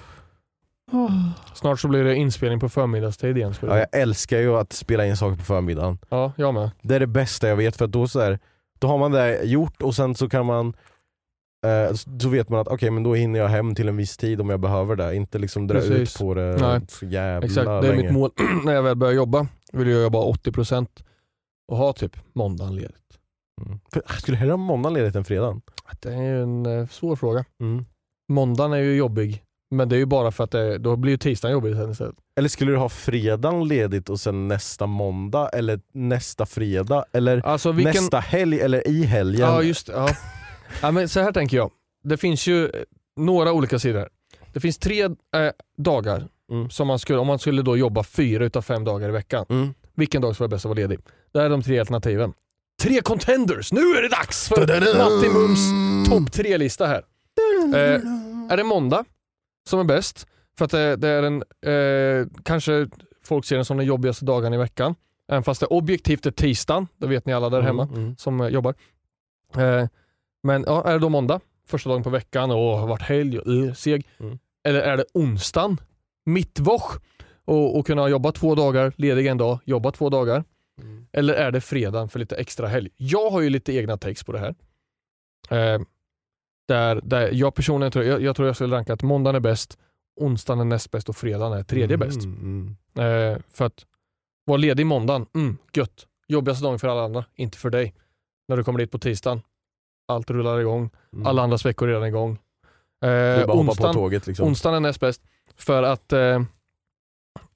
Snart så blir det inspelning på förmiddagstid igen. Ja, jag älskar ju att spela in saker på förmiddagen. ja, jag med. Det är det bästa jag vet för att då, så här, då har man det gjort och sen så kan man eh, så vet man att okej men då hinner jag hem till en viss tid om jag behöver det, inte liksom dra Precis. ut på det Nej. så jävla Exakt, det är länge. mitt mål. När jag väl börjar jobba vill jag jobba 80% och ha typ måndagen ledigt. Mm. För, jag skulle hellre ha måndagen ledigt än fredagen. Det är ju en eh, svår fråga. Mm. Måndagen är ju jobbig, men det är ju bara för att det, då blir ju tisdagen jobbig sen istället. Eller skulle du ha fredagen ledigt och sen nästa måndag eller nästa fredag eller Alltså vilken... nästa helg eller i helgen? Ja just det, ja. ja, men Så här tänker jag. Det finns ju eh, några olika sidor. Det finns tre eh, dagar Mm. som man skulle, om man skulle då jobba fyra utav fem dagar i veckan. Mm. Vilken dag skulle vara bäst att vara ledig? Det här är de tre alternativen. Tre contenders! Nu är det dags för Matti Mums topp tre-lista här. Eh, är det måndag som är bäst? För att det, det är en, eh, kanske folk ser den som den jobbigaste dagen i veckan. Även fast det objektivt är tisdagen, det vet ni alla där hemma Mm, mm. som eh, jobbar. Eh, men ja, är det då måndag, första dagen på veckan och har varit helg och uh, seg. Mm. Eller är det onsdagen, mittwoch och, och kunna jobba två dagar, ledig en dag, jobba två dagar. Mm. Eller är det fredagen för lite extra helg? Jag har ju lite egna takes på det här. Eh, där, där jag personligen tror jag, jag tror jag skulle ranka att måndagen är bäst, onsdagen är näst bäst och fredagen är tredje bäst. Mm, mm. Eh, för att vara ledig måndagen, mm, gött. Jobbigaste dagen för alla andra, inte för dig. När du kommer dit på tisdagen, allt rullar igång. Mm. Alla andras veckor är redan igång. Du bara Eh, onsdagen, tåget liksom. onsdagen är näst bäst för att eh,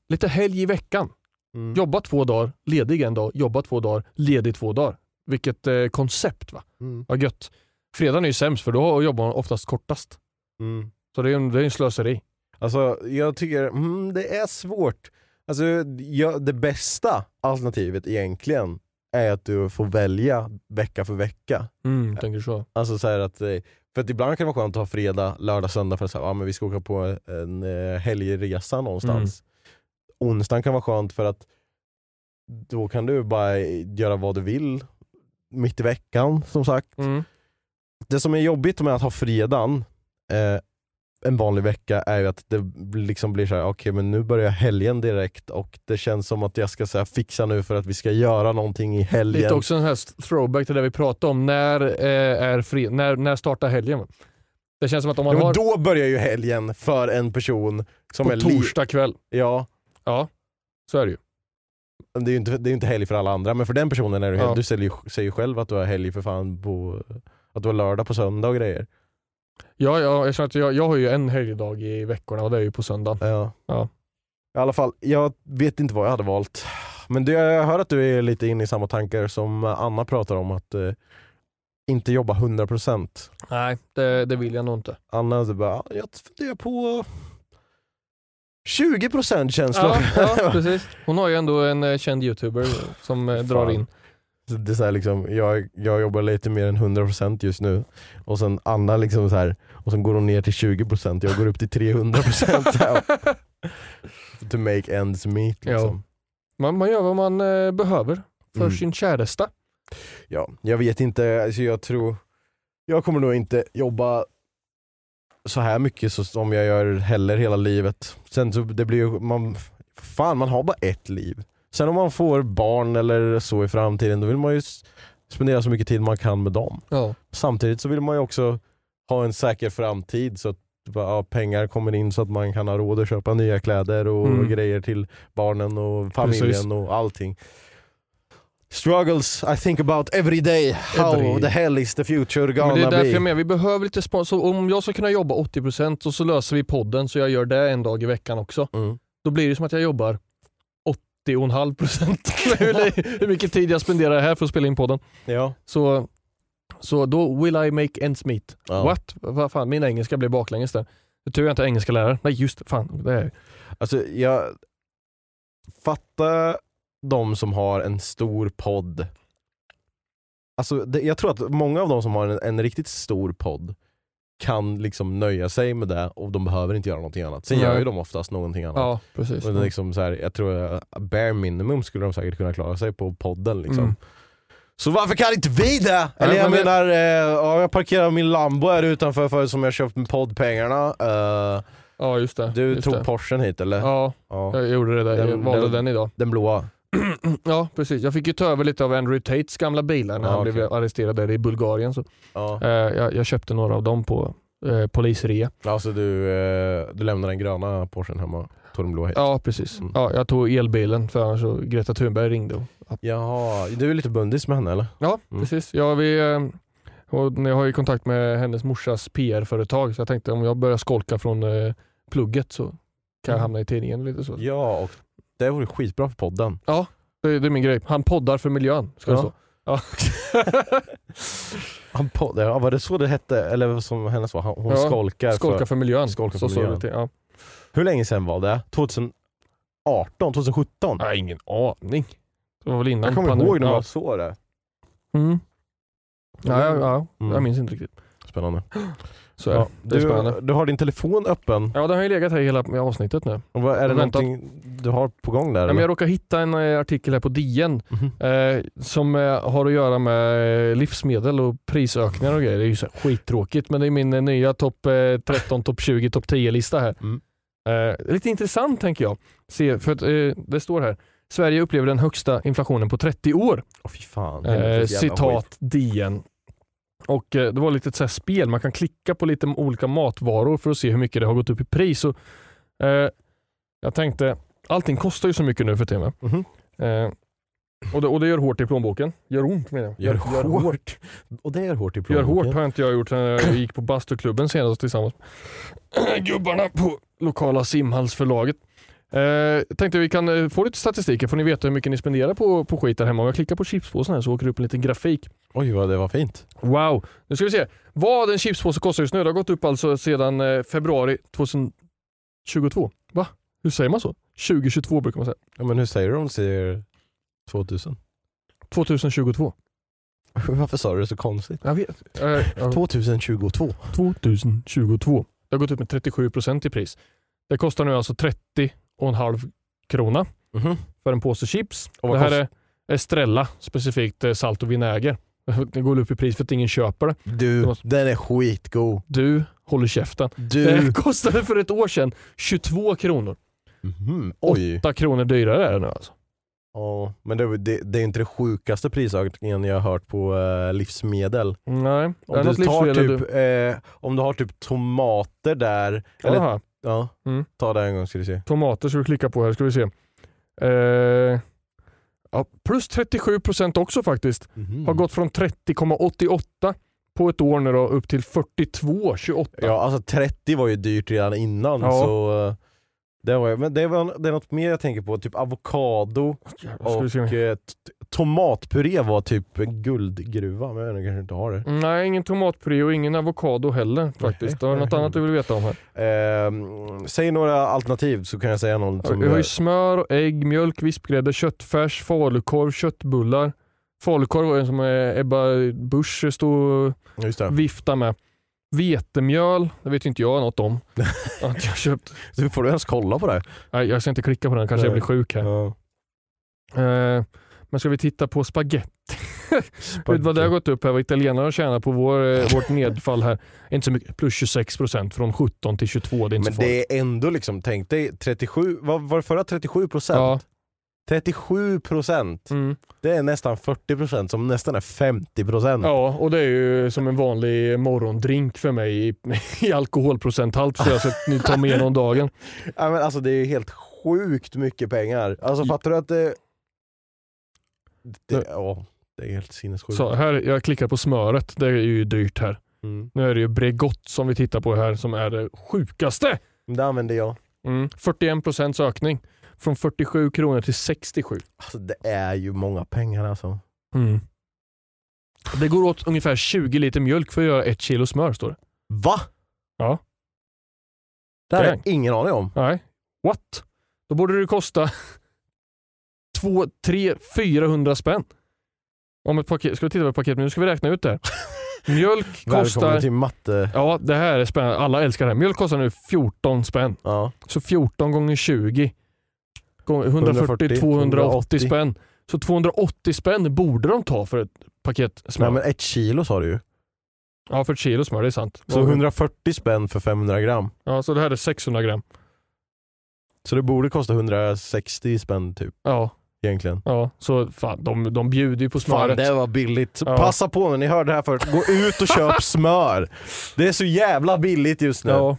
lite helg i veckan. Mm. Jobba två dagar, ledig en dag, jobba två dagar, ledig två dagar. Vilket eh, koncept va? Mm. Vad gött. Fredagen är ju sämst för då jobbar man oftast kortast. Mm. Så det är en, det är en slöseri. Alltså jag tycker, mm, det är svårt. Alltså, ja, det bästa alternativet egentligen är att du får välja vecka för vecka. Mm, tänker så. Alltså så att, eh, för att ibland kan det vara skönt att ha fredag, lördag, söndag för att säga, ja, men vi ska åka på en eh, helgresa någonstans. Onsdagen kan vara skönt för att då kan du bara göra vad du vill mitt i veckan som sagt. Mm. Det som är jobbigt med att ha fredagen eh, en vanlig vecka är ju att det liksom blir så här: okej men nu börjar helgen direkt och det känns som att jag ska så här, fixa nu för att vi ska göra någonting i helgen. Lite också en här throwback till det vi pratade om. När, eh, är fri, när, när startar helgen? Det känns som att om man ja, har då börjar ju helgen för en person som på är li- torsdag kväll. Ja, Ja, så är det ju. det är ju inte, det är inte helg för alla andra men för den personen är det Ja. Du säger ju, säger ju själv att du har helg för fan på, att du har lördag på söndag och grejer. Ja, ja, jag, att jag, jag har ju en helgdag i veckorna och det är ju på söndag. Ja. Ja. I alla fall, jag vet inte vad jag hade valt. Men det, jag hör att du är lite inne i samma tankar som Anna pratar om, att eh, inte jobba 100%. Nej, det, det vill jag nog inte. Anna bara, "Ja, jag funderar på 20% känslor. Ja, ja, precis. Hon har ju ändå en eh, känd youtuber som eh, drar in. Det är så liksom, jag, jag jobbar lite mer än 100% just nu och sen Anna liksom så här, och sen går hon ner till 20%, jag går upp till 300% så här. To make ends meet liksom. Man, man gör vad man eh, behöver för Mm. sin käresta. Ja, jag vet inte, alltså jag tror, jag kommer nog inte jobba så här mycket så, som jag gör heller hela livet. Sen så det blir ju, man, fan man har bara ett liv. Sen om man får barn eller så i framtiden då vill man ju spendera så mycket tid man kan med dem. Ja. Samtidigt så vill man ju också ha en säker framtid så att ja, pengar kommer in så att man kan ha råd att köpa nya kläder och Mm. grejer till barnen och familjen Precis. och allting. Struggles I think about every day. How Every- the hell is the future Ja, men det gonna är därför be? jag menar, vi behöver lite sponsor. Om jag ska kunna jobba 80% och så löser vi podden så jag gör det en dag i veckan också. Mm. Då blir det som att jag jobbar 80,5% hur, hur mycket tid jag spenderar här för att spela in podden. Ja. Så, så då will I make ends meet. Ja. What? Vad fan, min engelska blev baklänges där. Det tur jag inte är engelska lärare. Nej just fan. Det är. Alltså jag fattar de som har en stor podd. Alltså det, jag tror att många av de som har en, en riktigt stor podd kan liksom nöja sig med det och de behöver inte göra någonting annat. Sen Nej. gör ju de oftast någonting annat. Ja, precis. Och det är liksom så här, jag tror att bare minimum skulle de säkert kunna klara sig på podden. Liksom. Mm. Så varför kan inte vi det? Eller jag men- menar, eh, ja, jag parkerar min Lambo här utanför för, som jag köpt med poddpengarna. Eh, Ja just det. du just tog det. Porschen hit eller? Ja, Ja. jag gjorde det där. Jag Den- valde den- den idag. Den blåa. Ja precis, jag fick ju ta över lite av Andrew Tates gamla bilar när Ja, han okej. blev arresterad där i Bulgarien. Så, Ja. eh, jag, jag köpte några av dem på eh, polisrea. Alltså du, eh, du lämnar den gröna Porschen hemma, tog den blåa hit? Ja precis. Mm. Ja, jag tog elbilen för annars så Greta Thunberg ringde. Och, Jaha, du är lite bundis med henne eller? ja Mm. precis. Ja, vi, eh, och jag har ju kontakt med hennes morsas PR-företag så jag tänkte om jag börjar skolka från eh, plugget så kan jag Mm. hamna i tidningen lite så. Ja, och det vore skitbra för podden. Det, det är min grej. Han poddar för miljön. Ska Ja. det stå. Ja. Han podd, ja, var det så det hette? Eller som hennes var, hon Ja, skolkar Skolka för... för miljön. Skolka så för står miljön. det till. Ja. Hur länge sedan var det? 2018? 2017? Jag har ingen aning. Det var väl innan jag kommer pandemin. ihåg när ja. man såg det. Mm. Ja, ja, ja. Mm. jag minns inte riktigt. Spännande. Så Ja, det. är spännande. du, du har din telefon öppen. Ja, den har ju legat här hela avsnittet nu. Och vad, är det någonting du har på gång där? Ja, men jag råkar hitta en eh, artikel här på DN Mhm. eh, som eh, har att göra med eh, livsmedel och prisökningar och grejer. Det är ju så skittråkigt men det är min nya topp eh, 13, topp 20, topp 10-lista här. Mm. Eh, lite intressant tänker jag. Se, för att, eh, det står här, Sverige upplever den högsta inflationen på 30 år. Fy fan. Eh, citat skit. DN. Och eh, Det var lite ett så här spel, man kan klicka på lite olika matvaror för att se hur mycket det har gått upp i pris. Och, eh, jag tänkte, allting kostar ju så mycket nu för tiden. va? Mhm. Eh, Och det, och det gör hårt i plånboken. Gör ont menar jag. Gör hårt. Och det gör hårt i Gör plånboken. hårt har inte jag gjort sen jag gick på bastuklubben senast tillsammans med gubbarna på lokala simhallsförlaget. Eh, tänkte vi kan eh, få lite statistiker får ni veta hur mycket ni spenderar på, på skit där hemma. Om jag klickar på chipspåsen här så åker det upp en liten grafik. Oj vad det var fint. Wow! Nu ska vi se. Vad en chipspåse kostar just nu. Det har gått upp alltså sedan eh, februari 2022. Va? Hur säger man så? 2022 brukar man säga. Ja, men hur säger du om du säger 2000? 2022. Varför sa du det så konstigt? Jag vet. Ja. 2022. 2022. Det har gått upp med 37% i pris. Det kostar nu alltså 30,5 krona Mhm. för en påse chips. Och Det här kost- är Estrella, specifikt eh, salt och vinäger. Det går upp i pris för att ingen köper det. Du, den är skitgod. Du håller käften. Du. Det kostade för ett år sedan 22 kronor. Mhm. Oj. 8 kronor dyrare är det nu alltså. Ja, men det, det, det är inte det sjukaste prisökningen jag har hört på eh, livsmedel. Nej, Om du, tar typ, du... eh, om du har typ tomater där, eller, Jaha, ja, Mm. ta det en gång ska du se. tomater ska vi klicka på här, ska vi se. Eh, ja, plus 37% också faktiskt. Mhm. Har gått från 30,88 på ett år nu då upp till 42,28. Ja, alltså 30 var ju dyrt redan innan Ja. så eh, det var, men det, var, det är något mer jag tänker på, typ avokado och eh, tomatpuré var typ en guldgruva, men jag kanske inte har det. Nej, ingen tomatpuré och ingen avokado heller faktiskt. Har du något annat du vill veta om här? Ehm, säg några alternativ så kan jag säga någon som Vi har ju jag- smör, ägg, mjölk, vispgrädde, köttfärs, falukorv, köttbullar. Falukorv var en som eh, Ebba Busch stod och viftade med. Vetemjöl, det vet inte jag något om. Att jag köpt. Så får du ens kolla på det? Nej, jag ska inte klicka på den, kanske jag Nej. blir sjuk här. Ja. Eh, men ska vi titta på spaghetti? Vet du vad det har gått upp här? Vad italienarna tjänar på vår, eh, vårt nedfall här? Inte så mycket, plus 26% från 17 till 22. Det är inte Men så farligt. det är ändå liksom, tänk dig 37, vad var det förra 37 procent? Ja. 37 procent, Mm. det är nästan 40 procent som nästan är 50 procent. Ja, och det är ju som en vanlig morgondrink för mig i, i alkoholprocenthalt jag så att ni tar med någon dagen. Ja, men alltså det är ju helt sjukt mycket pengar. Alltså fattar du att det... det ja, det är helt sinnessjukt. Så här, jag klickar på smöret, det är ju dyrt här. Mm. Nu är det ju Bregott som vi tittar på här som är det sjukaste. Det använder jag. Mm. 41% ökning. Från 47 kronor till 67. Alltså det är ju många pengar alltså. Mm. Det går åt ungefär 20 liter mjölk för att göra ett kilo smör står det. Va? Ja. Det här har jag ingen aning om. Nej, what? Då borde det kosta 2, 3, 400 spänn. Om ett paket, ska vi titta på ett paket, men nu ska vi räkna ut det. Mjölk kostar, till matte. ja det här är spännande, alla älskar det här. Mjölk kostar nu 14 spänn. Ja. Så 14 gånger 20, gånger 140, 280 280 spänn. Så 280 spänn borde de ta för ett paket smör. Nej men ett kilo sa du ju. Ja, för ett kilo smör, det är sant. Så 140 spänn för 500 gram. Ja, så det här är 600 gram. Så det borde kosta 160 spänn typ Ja, egentligen. ja. så fan, de, de bjuder ju på Fan smöret. det var billigt. Ja. Passa på när ni hör det här först, gå ut och köp smör. Det är så jävla billigt just nu. Ja,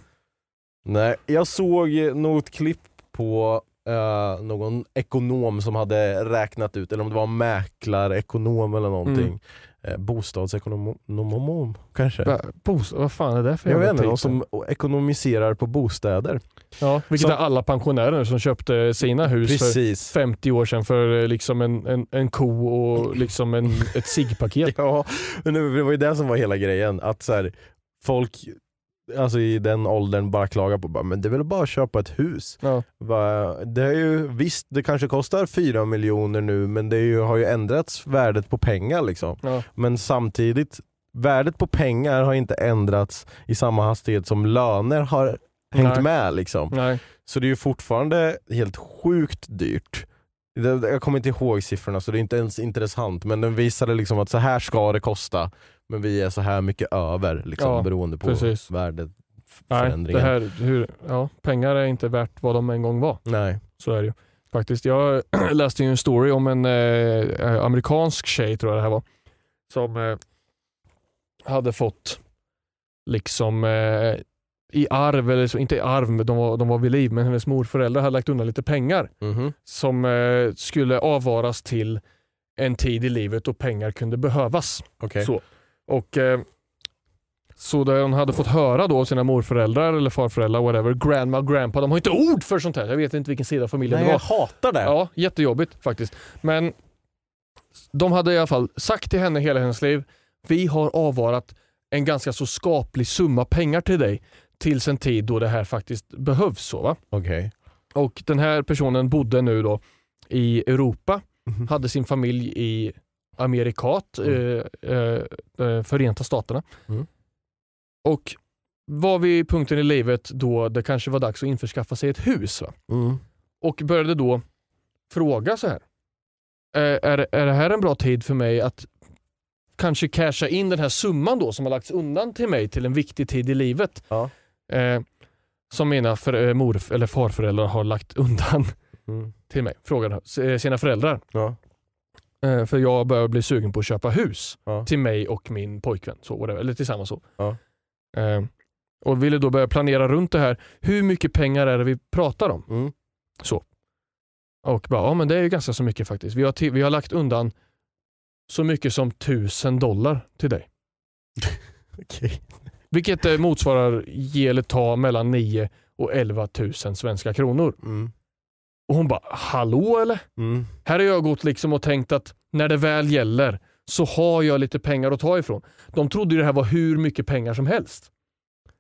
Nej, jag såg något klipp på eh, någon ekonom som hade räknat ut, eller om det var mäklarekonom eller någonting. Eh, bostadsekonom kanske? Va- Bos, vad fan är det för Jag vet inte, någon titel? som ekonomiserar på bostäder. Ja, vilket som- är alla pensionärer som köpte sina hus Precis. för 50 år sedan för eh, liksom en, en, en ko och liksom en, ett ciggpaket. Ja, men det var ju det som var hela grejen. Att så här, folk alltså i den åldern bara klagar på bara, men det är väl bara att köpa ett hus. Ja. Det är ju, visst, det kanske kostar 4 miljoner nu men det ju, har ju ändrats värdet på pengar liksom. Ja. Men samtidigt, värdet på pengar har inte ändrats i samma hastighet som löner har hängt Nej. med liksom. Så det är ju fortfarande helt sjukt dyrt. Jag kommer inte ihåg siffrorna så det är inte ens intressant men den visade liksom att så här ska det kosta men vi är så här mycket över liksom, Ja, beroende på precis. Nej, värdeförändringen. det här, hur, ja, pengar är inte värt vad de en gång var. Nej. Så är det ju. Faktiskt. Jag läste ju en story om en eh, amerikansk tjej, tror jag det här var, som eh, hade fått liksom eh, i arv, eller så, inte i arv, men de var, de var vid liv, men hennes morföräldrar hade lagt undan lite pengar Mhm. som eh, skulle avvaras till en tid i livet då pengar kunde behövas. Okej. Så. Och eh, så det hon hade fått höra då av sina morföräldrar eller farföräldrar, whatever, grandma och grandpa, de har inte ord för sånt här. Jag vet inte vilken sida av familjen Nej det jag var. hatar det. Ja, jättejobbigt faktiskt. Men de hade i alla fall sagt till henne hela hennes liv, vi har avvarat en ganska så skaplig summa pengar till dig tills en tid då det här faktiskt behövs. Så, va? Okej. Och den här personen bodde nu då i Europa, Mhm. hade sin familj i Amerikat, Mm. eh, eh, eh, Förenta Staterna. Mm. Och var vid punkten i livet då det kanske var dags att införskaffa sig ett hus. Va? Mm. Och började då fråga så här. Är, är det här en bra tid för mig att kanske casha in den här summan då som har lagts undan till mig till en viktig tid i livet? Ja. Eh, som mina för, eh, morf eller farföräldrar har lagt undan Mm. till mig. Frågade eh, sina föräldrar. Ja. Eh, för jag börjar bli sugen på att köpa hus Ja. till mig och min pojkvän. Så, whatever, eller tillsammans så. Ja. Eh, och ville då börja planera runt det här. Hur mycket pengar är det vi pratar om? Mm. Och bara, ja men det är ju ganska så mycket faktiskt. Vi har, vi har lagt undan så mycket som tusen dollar till dig. Okej. Vilket eh, motsvarar ge eller ta mellan 9 och 11 000 svenska kronor. Mm. Och hon bara, hallå eller? Mm. Här har jag gått liksom och tänkt att när det väl gäller så har jag lite pengar att ta ifrån. De trodde ju det här var hur mycket pengar som helst.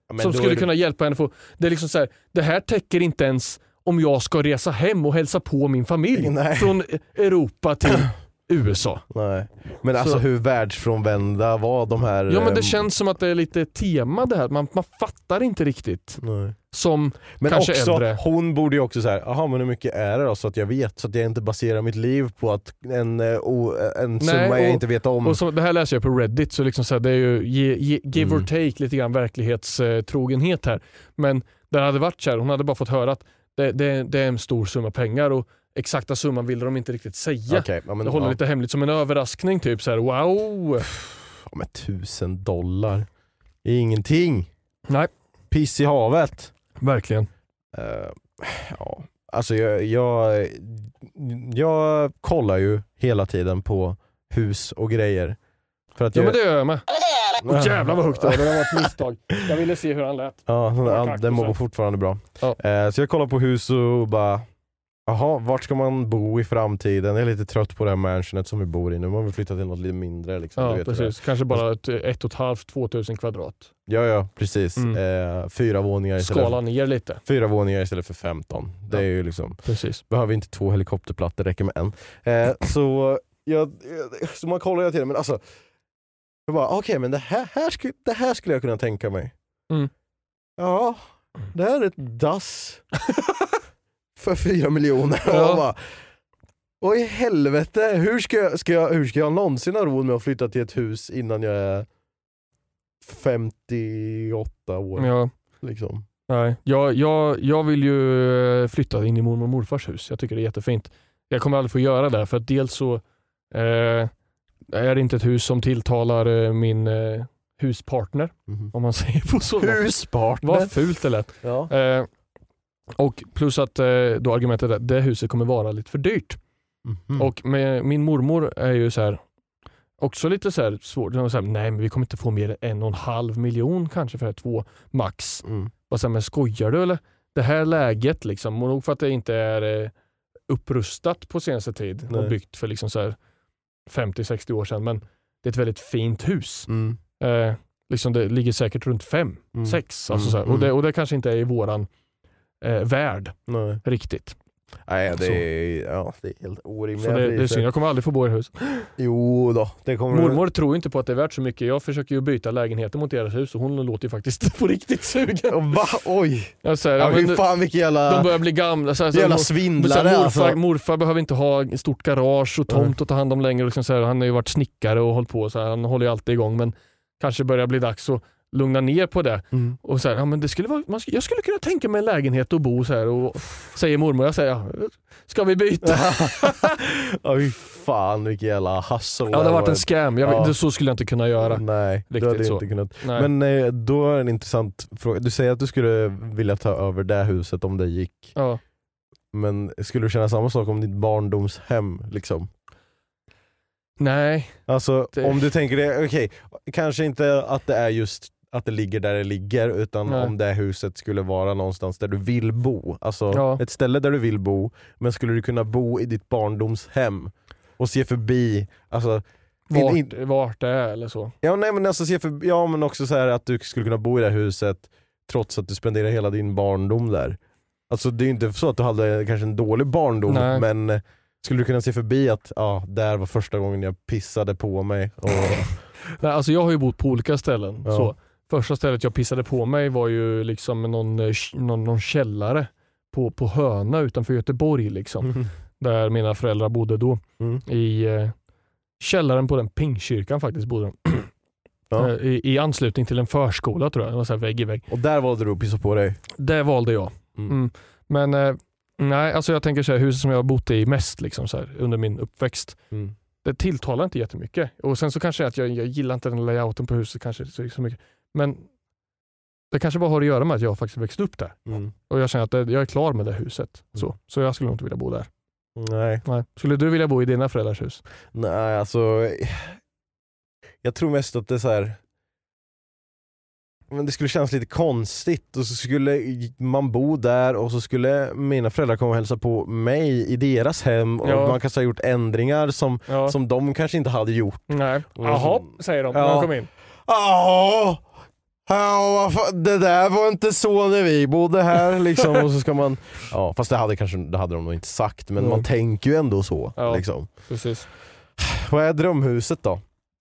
Ja, som skulle det- kunna hjälpa henne få... Det är liksom så här, det här täcker inte ens om jag ska resa hem och hälsa på min familj Nej. från Europa till USA. Nej. Men alltså Så- hur världsfrånvända var de här... Ja men det ehm, känns som att det är lite tema det här. Man, man fattar inte riktigt. Nej. Som Men kanske också, äldre. hon borde ju också säga, jaha men hur mycket är det då? Så att jag vet, så att jag inte baserar mitt liv på att en, eh, o, en summa jag och- inte vet om. Och så, det här läser jag på Reddit, så liksom så här, det är ju ge, ge, give Mm. or take lite grann verklighetstrogenhet här. Men det hade varit så här, hon hade bara fått höra att det, det, det är en stor summa pengar och exakta summan ville de inte riktigt säga. Okej, ja, men, det håller ja. lite hemligt som en överraskning, typ så här, wow. Ja, men tusen dollar. Det är ingenting. Nej. Piss i havet. Verkligen. Eh, ja, alltså jag, jag, jag kollar ju hela tiden på hus och grejer. För att Ja jag, men det gör jag med. Åh jävlar vad högt det var, det var ett misstag. Jag ville se hur han lät. Ja, den, den mår fortfarande bra. Ja. Eh, så jag kollar på hus och bara, jaha, vart ska man bo i framtiden? Jag är lite trött på det här mansionet som vi bor i nu. Man vill flytta till något lite mindre. Liksom, du Ja precis, kanske bara ett, ett och ett halvt, två tusen kvadrat. Ja, ja, precis. Mm. Eh, fyra, våningar istället Skala för, ner lite. fyra våningar istället för 15. Det Ja. är ju liksom, Precis. behöver inte två helikopterplattor, det räcker med en. Eh, så, jag, så man kollar hela tiden, men alltså, jag bara, okej men det här, här, skulle, det här skulle jag kunna tänka mig. Mm. Ja, det här är ett dass för fyra miljoner. Och Ja. jag bara, Vad i helvete, hur ska, jag, ska jag, hur ska jag någonsin ha råd med att flytta till ett hus innan jag är 58 år? Ja. Liksom. Nej, jag, jag, jag vill ju eh, flytta in i mormor och morfars hus. Jag tycker det är jättefint. Jag kommer aldrig få göra det för att dels så eh, är det inte ett hus som tilltalar eh, min eh, huspartner, Mhm. om man säger på så. Huspartner? Vad fult det lät. Ja. Eh, och plus att eh, då argumentet är att det huset kommer vara lite för dyrt. Mhm. Och med, min mormor är ju så här också lite så här svårt. Hon säger nej men vi kommer inte få mer än en och en halv miljon kanske för det här två max. Mm. Och sen, men skojar du eller? Det här läget, liksom, och nog för att det inte är eh, upprustat på senaste tid Nej. och byggt för liksom så här 50-60 år sedan, men det är ett väldigt fint hus. Mm. Eh, liksom det ligger säkert runt 5, Mm. 6. Mm, Alltså så här. och, mm. det, och det kanske inte är i våran eh, värld Nej. riktigt. Nej, det är, ja, det är helt orimliga Så det, det är synd, jag kommer aldrig få bo i hus. Jo då, det kommer Mormor tror inte på att det är värt så mycket. Jag försöker ju byta lägenheter mot deras hus och hon låter ju faktiskt på riktigt sugen. Va? Oj! Jag säger, Ja, men fan vilken jävla, de börjar bli gamla. Så här, så jävla svindlare morfar, alltså. morfar behöver inte ha stort garage och tomt att ta hand om längre. Liksom så här, han har ju varit snickare och hållit på så här, han håller ju alltid igång men kanske börjar bli dags att lugna ner på det. Mm. Och så här, ja, men det skulle vara, man, jag skulle kunna tänka mig en lägenhet och bo så här och säger mormor, jag säger ja, ska vi byta? Ja fy fan vilken jävla hustle Ja det har varit en scam, jag, Ja. det, så skulle jag inte kunna göra. Nej, Riktigt hade så. inte kunnat. Nej. Men eh, då är en intressant fråga. Du säger att du skulle vilja ta över det huset om det gick. ja. Men skulle du känna samma sak om ditt barndomshem? Liksom? Nej, Alltså Det- om du tänker det, okej, kanske inte att det är just att det ligger där det ligger utan Nej. om det huset skulle vara någonstans där du vill bo. Alltså Ja. ett ställe där du vill bo, men skulle du kunna bo i ditt barndomshem och se förbi, alltså vart, in- vart det är eller så. Ja, nej, men alltså, se för, ja men också så här att du skulle kunna bo i det här huset trots att du spenderar hela din barndom där. Alltså det är ju inte så att du hade kanske en dålig barndom Nej. men eh, skulle du kunna se förbi att ja, där var första gången jag pissade på mig. Och, Nej, alltså jag har ju bott på olika ställen. Ja. Så, första stället jag pissade på mig var ju liksom någon, eh, någon, någon källare på, på Höna utanför Göteborg. Liksom, Där mina föräldrar bodde då. Mm. I eh, källaren på den pingkyrkan faktiskt bodde de. Ja. Eh, I, I anslutning till en förskola tror jag. Det var så här vägg i vägg. och där valde du att pissa på dig. Det valde jag. Mm. Mm. Men eh, nej, alltså jag tänker så här, huset som jag har bott i mest liksom, så här, under min uppväxt. Mm. Det tilltalar inte jättemycket. Och sen så kanske att jag, jag gillar inte den layouten på huset kanske så mycket. Men det kanske bara har att göra med att jag faktiskt växt upp där. Mm. Och jag känner att det, jag är klar med det huset. Så, så jag skulle nog inte vilja bo där. Nej. Nej. Skulle du vilja bo i dina föräldrars hus? Nej alltså, jag tror mest att det är så här. Men det skulle kännas lite konstigt och så skulle man bo där och så skulle mina föräldrar komma och hälsa på mig i deras hem och Ja. man kanske ha gjort ändringar som, Ja. som de kanske inte hade gjort. Nej. Mm. Jaha, säger de när Ja. de kommer in. Ja, ja det där var inte så när vi bodde här liksom. och så ska man, ja, fast det hade, kanske, det hade de nog inte sagt men Mm. man tänker ju ändå så. Ja. Liksom. Precis. Vad är drömhuset då?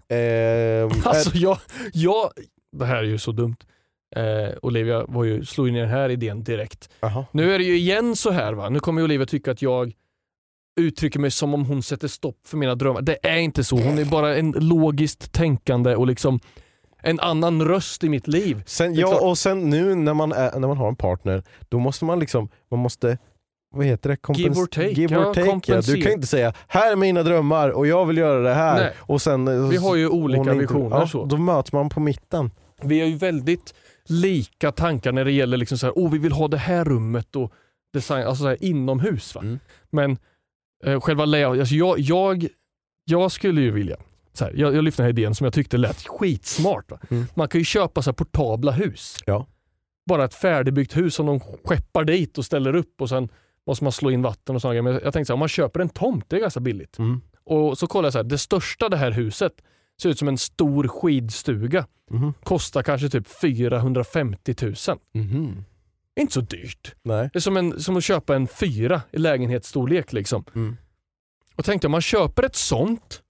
Ehm, Alltså jag, jag, det här är ju så dumt. Eh, Olivia var ju, slog in i den här idén direkt. Jaha. Nu är det ju igen så här va, nu kommer Olivia tycka att jag uttrycker mig som om hon sätter stopp för mina drömmar. Det är inte så, hon är bara en logiskt tänkande och liksom en annan röst i mitt liv. Sen, ja, och sen nu när man, är, när man har en partner, då måste man liksom, man måste vad heter det? Kompens- Give or take, Give or ja, take ja. Du kompensera. kan inte säga här är mina drömmar och jag vill göra det här. Nej. Och sen, eh, Vi har ju olika visioner ja, så. Då möts man på mitten. Vi har ju väldigt lika tankar när det gäller liksom så här, oh, vi vill ha det här rummet och design, alltså så här, inomhus. Va? Mm. Men eh, själva layout, alltså jag, jag, jag skulle ju vilja, här, jag, jag lyfter den här idén som jag tyckte lät skitsmart. Mm. Man kan ju köpa så portabla hus. Ja. Bara ett färdigbyggt hus som de skeppar dit och ställer upp och sen måste man slå in vatten och sådana. Men jag tänkte så här, om man köper en tomt, det är ganska billigt. Mm. Och så kollar jag så här, det största det här huset ser ut som en stor skidstuga. Mhm. Kostar kanske typ 450 000. Mhm. Inte så dyrt. Nej. Det är som, en, som att köpa en fyra i lägenhetsstorlek. Liksom. Mm. Och tänkte om man köper ett sånt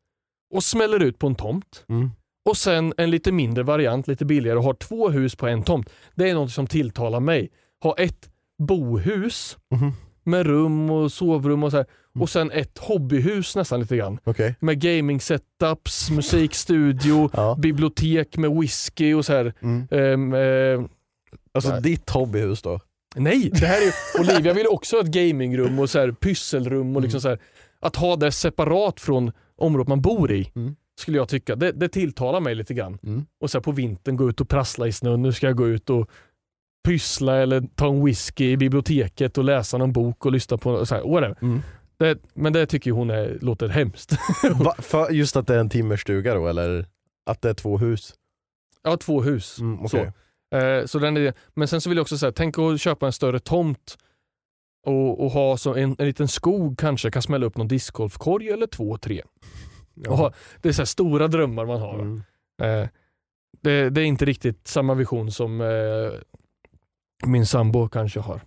och smäller ut på en tomt Mm. och sen en lite mindre variant, lite billigare och har två hus på en tomt. Det är något som tilltalar mig. Ha ett bohus Mhm. med rum och sovrum och så här. Och sen ett hobbyhus nästan lite grann. Okej. Med gaming setups, musikstudio, Ja. bibliotek med whisky och så här. Mm. Ehm, eh, Alltså Nej. ditt hobbyhus då? nej, det här är ju, Olivia vill också ha ett gamingrum och så här, pysselrum och liksom så här, att ha det separat från området man bor i. Mm. Skulle jag tycka. Det, det tilltalar mig lite grann. Mm. Och så på vintern gå ut och prassla i snön. Nu ska jag gå ut och pyssla eller ta en whisky i biblioteket och läsa någon bok och lyssna på så här, whatever. Mm. Det, men det tycker hon är, låter hemskt. Va, för just att det är en timmerstuga då eller? Att det är två hus? Har två hus. Mm, Så. okej. Eh, så den är, men sen så vill jag också säga, tänk att köpa en större tomt och, och ha så en, en liten skog kanske, kan smälla upp någon discgolfkorg eller två, tre. Och ha, det är så stora drömmar man har. Mm. Eh, det, det är inte riktigt samma vision som eh, min sambo kanske har.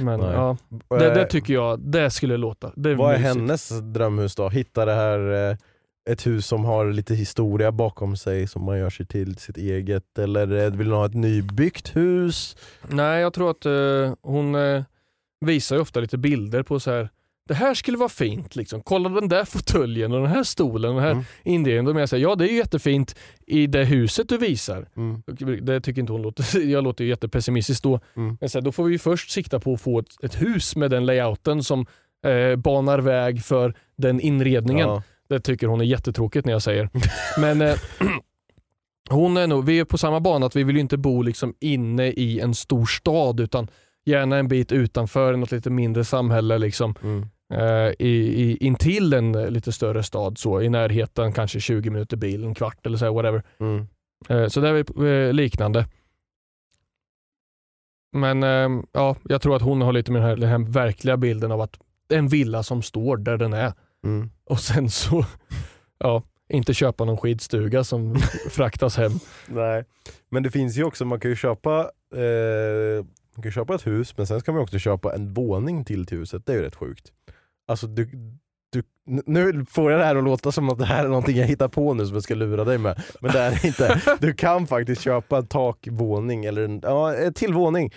Men Nej. ja, det, det Eh, tycker jag, det skulle låta. Det är Vad är mysigt. hennes drömhus då? Hitta det här, eh, ett hus som har lite historia bakom sig som man gör sig till sitt eget eller eh, vill hon ha ett nybyggt hus? Nej, jag tror att eh, hon visar ju ofta lite bilder på så här. Det här skulle vara fint. Liksom. Kolla den där fåtöljen och den här stolen och den här Mm. inredningen. Då menar jag så här, ja det är ju jättefint i det huset du visar. Mm. Det tycker inte hon låter, jag låter ju jättepessimistisk då. Mm. Men så här, då får vi ju först sikta på att få ett, ett hus med den layouten som eh, banar väg för den inredningen. Ja. Det tycker hon är jättetråkigt när jag säger. Men eh, hon är nog, vi är på samma bana att vi vill ju inte bo liksom inne i en stor stad utan gärna en bit utanför, något lite mindre samhälle. Liksom. Mm. eh, i, i, intill en lite större stad, så i närheten, kanske 20 minuter bil, en kvart eller så här, whatever. Mm. Eh, så det är eh, liknande. Men eh, ja, jag tror att hon har lite mer den här, den här verkliga bilden av att en villa som står där den är. Mm. Och sen så, ja, inte köpa någon skidstuga som fraktas hem. Nej. Men det finns ju också, man kan ju köpa eh, man kan köpa ett hus men sen ska man också köpa en våning till till huset. Det är ju rätt sjukt. Alltså du, du, nu får jag det här att låta som att det här är någonting jag hittar på nu som jag ska lura dig med. Men det är det inte. Du kan faktiskt köpa en takvåning eller en, ja, en till våning.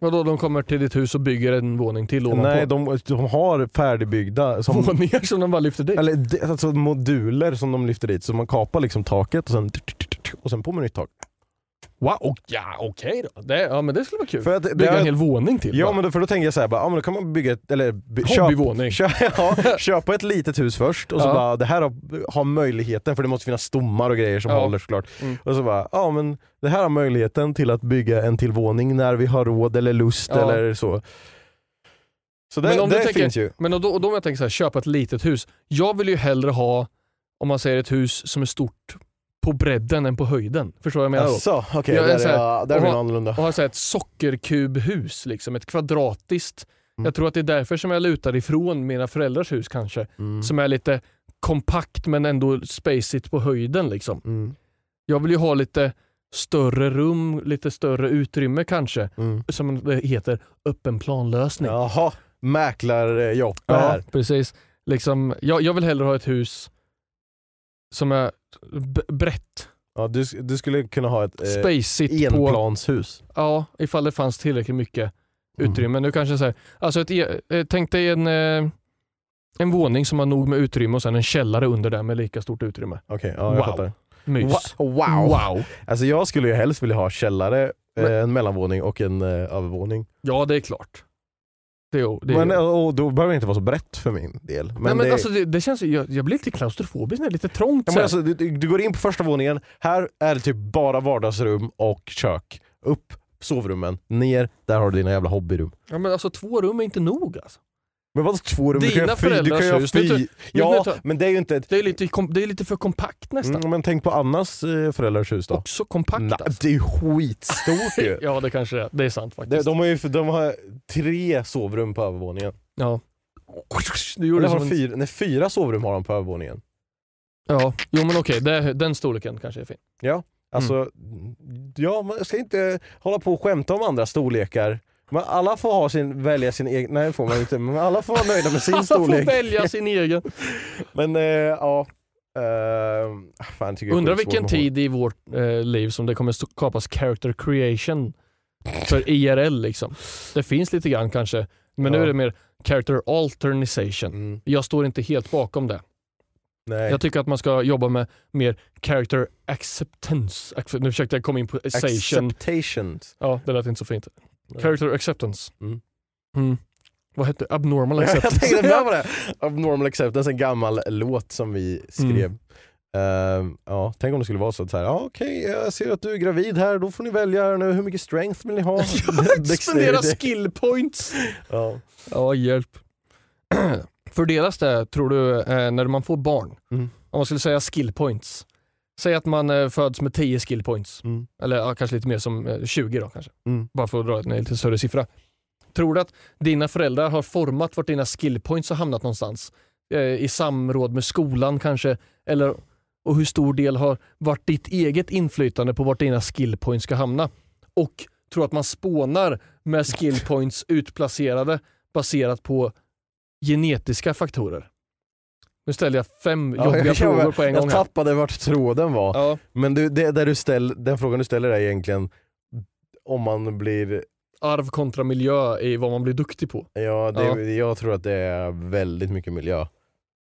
Vadå, de kommer till ditt hus och bygger en våning till ovanpå? Nej, de, de har färdigbyggda som, Våningar som de bara lyfter dit? eller, alltså moduler som de lyfter dit. Så man kapar liksom taket och sen, och sen på med nytt tak. Wow, och, ja okej då. Det, ja men det skulle vara kul. För att Bygga det- en hel våning till. Ja bara. men då, för då tänker jag så här, bara, ja, men då kan man bygga ett, eller by, Hobbyvåning. Köp, kö, ja, köpa ett litet hus först och så Ja. bara, det här har, har möjligheten, för det måste finnas stommar och grejer som Ja. håller såklart. Mm. Och så bara, ja men det här har möjligheten till att bygga en till våning när vi har råd eller lust Ja. eller så. Så det, Men om det tänker- finns ju. Men då, då om jag tänker så här, köpa ett litet hus. Jag vill ju hellre ha, om man säger ett hus som är stort på bredden än på höjden. Förstår du vad jag menar? Jaså, okej, Ja, där så här, är, jag- där är ha- annorlunda. Och ha så här ett sockerkubhus, liksom, ett kvadratiskt. Mm. Jag tror att det är därför som jag lutar ifrån mina föräldrars hus kanske. Mm. Som är lite kompakt men ändå spacigt på höjden. Liksom. Mm. Jag vill ju ha lite större rum, lite större utrymme kanske. Mm. Som det heter, öppen planlösning. Jaha, mäklarjobb Ja, här. precis. Liksom, jag, jag vill hellre ha ett hus som är b- brett, Ja, du, du skulle kunna ha ett eh, spacigt på, enplanshus. ja, ifall det fanns tillräckligt mycket utrymme. Nu kanske så här, alltså ett, e- eh, tänk dig en, eh, en våning som har nog med utrymme och sen en källare under där med lika stort utrymme. Okej, ja, jag Wow. fattar. Mys. Wow. wow. Alltså jag skulle ju helst vilja ha källare, eh, Men- en mellanvåning och en eh, övervåning. Ja, det är klart. Är, det Men och då behöver det inte vara så brett för min del. Men, Nej, men det, alltså, det, det känns, jag, jag blir lite klaustrofobisk när det är lite trångt. ja, men alltså, du, du går in på första våningen, här är det typ bara vardagsrum och kök. Upp, sovrummen, ner, där har du dina jävla hobbyrum. ja, men alltså två rum är inte nog alltså. Men vadå två rum? kan Dina du kan föräldrars hus, vet fy. du- Ja, du- men det är ju inte ett... Det är lite, det är lite för kompakt nästan. Mm, men tänk på Annas eh, föräldrars hus då. Också kompakt Nej, alltså. det är ju skitstort ju. Ja det kanske är. Det är sant de, faktiskt. de, har ju de har tre sovrum på övervåningen. ja. Du gjorde har de en... fyra, nej, fyra sovrum har de på övervåningen. Ja, jo men okej, det, den storleken kanske är fin. Alltså, ja man ska inte hålla på och skämta om andra storlekar. Men alla får ha sin, välja sin egen, nej får man inte, men alla får vara nöjda med sin Alla får storlek. välja sin egen. Men eh, ja, eh, fan, Undrar vilken tid i vårt eh, liv som det kommer skapas character creation för IRL liksom. Det finns lite grann kanske, men nu Ja. är det mer character alternization. Mm, Jag står inte helt bakom det. nej. Jag tycker att man ska jobba med mer character acceptance. Ac- Nu försökte jag komma in på. Acceptations. Ja, det lät inte så fint. Character acceptance. Mm. Mm. Vad hette? Abnormal jag acceptance. tänkte med på det. Abnormal Acceptance, en gammal låt som vi skrev. Eh, ja, tänk om det skulle vara så att så här, ja, okej jag ser att du är gravid här, då får ni välja nu, hur mycket strength vill ni ha? Spendera skill points. Ja. Ja, hjälp. Fördelas det, tror du, eh, när man får barn? Mm. Om man skulle säga skill points. Säg att man eh, föds med 10 skill points. Mm. Eller ja, kanske lite mer som eh, 20 då kanske. Mm. Bara för att dra en lite större siffra. Tror du att dina föräldrar har format vart dina skill points har hamnat någonstans? Eh, I samråd med skolan kanske? Eller, och hur stor del har varit ditt eget inflytande på vart dina skill points ska hamna? Och tror att man spånar med skill points utplacerade baserat på genetiska faktorer? Nu ställer jag fem Ja, jobbiga jag, frågor på en jag gång här. tappade vart tråden var. Ja, Men du, det, där du ställ, den frågan du ställer är egentligen om man blir, arv kontra miljö i vad man blir duktig på. ja, det, Ja. jag tror att det är väldigt mycket miljö.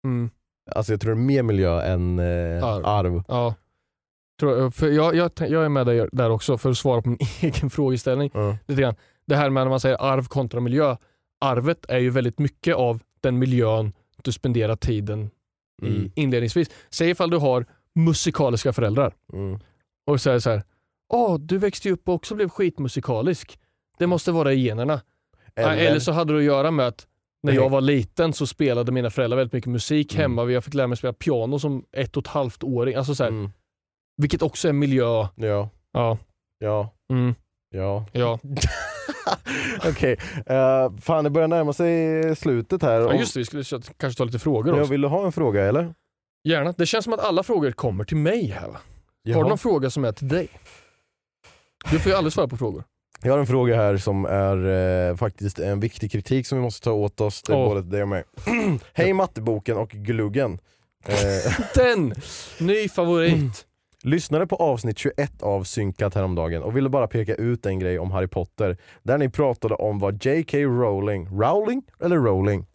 Mm. Alltså jag tror det är mer miljö än eh, Arv. arv. Ja. Tror jag, för jag, jag, jag är med dig där också för att svara på min egen frågeställning. Lite grann. Det här med när man säger arv kontra miljö. Arvet är ju väldigt mycket av den miljön du spenderar tiden Mm. inledningsvis. Säg ifall du har musikaliska föräldrar Mm. och säger så här. Åh, du växte ju upp och också blev skitmusikalisk. Det måste vara i generna. Eller, Eller, så hade det att göra med att När jag var liten så spelade mina föräldrar väldigt mycket musik Mm. hemma. Jag fick lära mig spela piano som ett och ett halvt åring. Alltså så här, Mm. Vilket också är miljö. Ja, Ja, ja, mm, ja. ja. Okej, eh, fan det börjar närma sig slutet här. ja just det, vi skulle kanske ta lite frågor jag också. vill du ha en fråga eller? Gärna. Det känns som att alla frågor kommer till mig här va? Har Jaha. du någon fråga som är till dig? Du får ju aldrig svara på frågor. Jag har en fråga här som är eh, faktiskt en viktig kritik som vi måste ta åt oss, det är Åh. både det och mig. Hej matteboken och gluggen. Eh, Den! Ny favorit. lyssnade på avsnitt 21 av Synkat häromdagen och ville bara peka ut en grej om Harry Potter. Där ni pratade om vad J.K. Rowling, Rowling eller Rowling?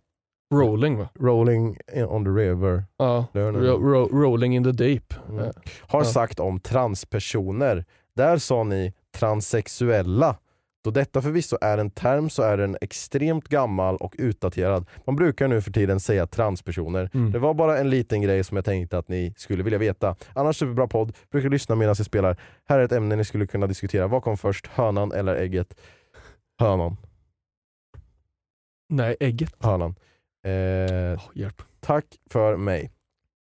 Rolling va? Rolling on the river Ja. Ro- ro- rolling in the deep. Mm. Har Ja. sagt om transpersoner. Där sa ni transsexuella. Då detta förvisso är en term så är den extremt gammal och utdaterad. Man brukar nu för tiden säga transpersoner. Mm. Det var bara en liten grej som jag tänkte att ni skulle vilja veta. Annars superbra podd, brukar lyssna medan jag spelar. Här är ett ämne ni skulle kunna diskutera. Vad kom först, hönan eller ägget? Hönan. Nej, ägget. Hönan. Eh, Åh, hjälp. tack för mig.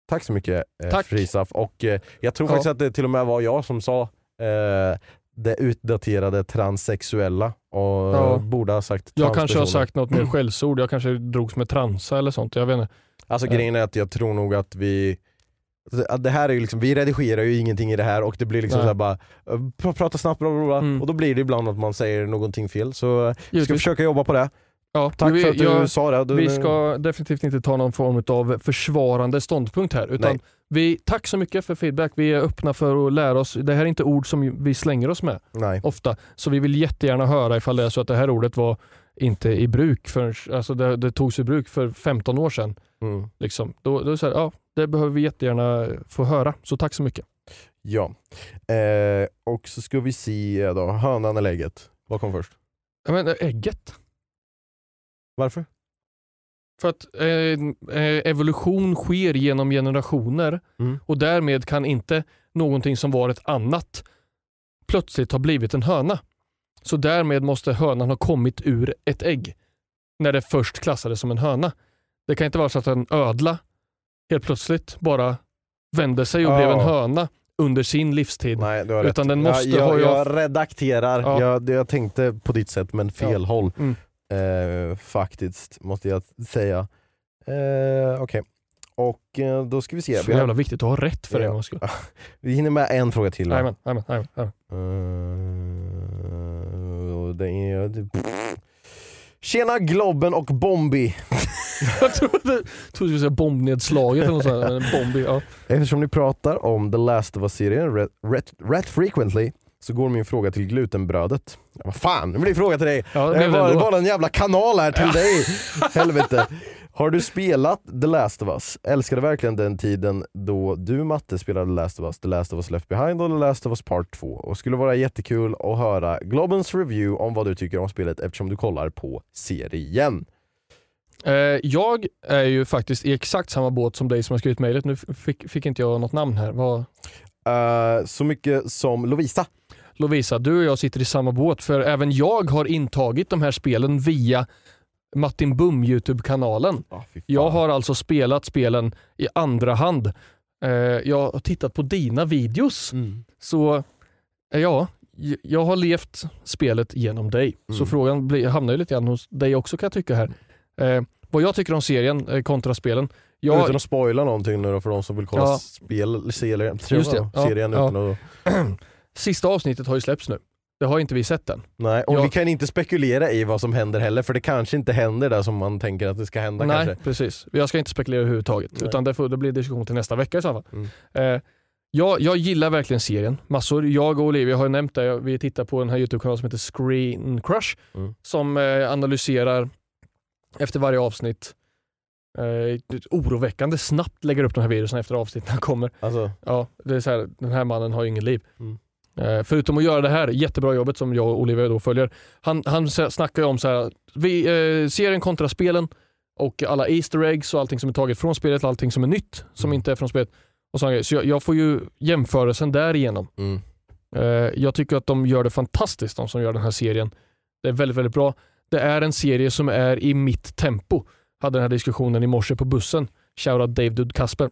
Tack så mycket eh. Frisaf. Och eh, jag tror Ja. faktiskt att det till och med var jag som sa eh, det utdaterade transsexuella och Ja. borde ha sagt Jag kanske har sagt något mer skällsord. Jag kanske drogs med transa eller sånt. Jag vet inte. Alltså grejen är att jag tror nog att vi det här är liksom, vi redigerar ju ingenting i det här och det blir liksom Nej. så bara pr- prata snabbt bla bla bla Mm. och då blir det ibland att man säger någonting fel så vi ska försöka jobba på det. Ja, Tack vi, för att du jag, sa det. Du, Vi ska definitivt inte ta någon form av försvarande ståndpunkt här. Utan Nej. Vi, tack så mycket för feedback. Vi är öppna för att lära oss. Det här är inte ord som vi slänger oss med Nej. ofta. Så vi vill jättegärna höra ifall det är så att det här ordet var inte i bruk förrän, alltså det, det togs i bruk för 15 år sedan. Mm. Liksom. Då, då är det, så här, ja, det behöver vi jättegärna få höra. Så tack så mycket. Ja. Eh, och så ska vi se då, hönan eller ägget? Vad kom först? Jag menar, ägget. Varför? För att eh, eh, evolution sker genom generationer Mm. och därmed kan inte någonting som var ett annat plötsligt ha blivit en höna. Så därmed måste hönan ha kommit ur ett ägg när det först klassades som en höna. Det kan inte vara så att en ödla helt plötsligt bara vände sig och Ja. blev en höna under sin livstid. Nej, Utan rätt. den måste jag, ha- jag, redakterar, Ja. jag, jag tänkte på ditt sätt men fel Ja. håll. Mm. Eh, faktiskt, måste jag säga. Eh, Okej, och eh, då ska vi se. Så jävla viktigt att ha rätt för Ja. en gångs skull. vi hinner med en fråga till. Jajamän, jajamän, jajamän, och det är... Tjena Globben och Bombi! Jag trodde, trodde du skulle säga bombnedslaget eller något sånt. Bombi, ja. Eftersom ni pratar om The Last of Us-serien rätt frequently så går min fråga till glutenbrödet. Ja, vad fan, det blir fråga till dig! Ja, det det blev det ändå. bara en jävla kanal här till dig! Helvete! Har du spelat The Last of Us? Älskade verkligen den tiden då du Matte spelade The Last of Us, The Last of Us Left Behind och The Last of Us Part 2. Och skulle vara jättekul att höra Globens review om vad du tycker om spelet eftersom du kollar på serien. Eh, jag är ju faktiskt i exakt samma båt som dig som har skrivit mejlet. Nu fick, fick inte jag något namn här. Vad? Eh, så mycket som Lovisa. Lovisa, du och jag sitter i samma båt för även jag har intagit de här spelen via Martin Bum Youtube-kanalen. Fan. Jag har alltså spelat spelen i andra hand. Eh, jag har tittat på dina videos. Mm. Så eh, ja, jag har levt spelet genom dig. Så Mm. frågan blir, hamnar ju lite grann hos dig också kan jag tycka här. Eh, vad jag tycker om serien eh, kontra spelen. Jag, Utan att spoila någonting nu då för de som vill kolla Ja. spel, serien, ja, serien ja. utan att... sista avsnittet har ju släppts nu. Det har inte vi sett än. Nej, och Ja. vi kan inte spekulera i vad som händer heller för det kanske inte händer där som man tänker att det ska hända Nej, kanske. precis. Jag ska inte spekulera överhuvudtaget. Nej. Utan det, får, det blir diskussion till nästa vecka i så fall. Mm. Eh, jag, jag gillar verkligen serien massor. Jag och Olivia har nämnt det. Vi tittar på den här Youtube-kanalen som heter Screen Crush. Mm. Som eh, analyserar efter varje avsnitt eh, oroväckande snabbt lägger upp de här videorna efter avsnitten kommer. Alltså, Ja, det är så här, den här mannen har ju ingen liv. Mm. Eh, förutom att göra det här jättebra jobbet som jag och Olivia då följer. Han, han snackar ju om så här, vi, eh, serien kontra spelen och alla Easter eggs och allting som är taget från spelet och allting som är nytt som Mm. inte är från spelet. Och så jag, jag får ju jämförelsen därigenom. mm. Eh, jag tycker att de gör det fantastiskt de som gör den här serien. Det är väldigt, väldigt bra. Det är en serie som är i mitt tempo. Hade den här diskussionen i morse på bussen. Shoutout David Kasper.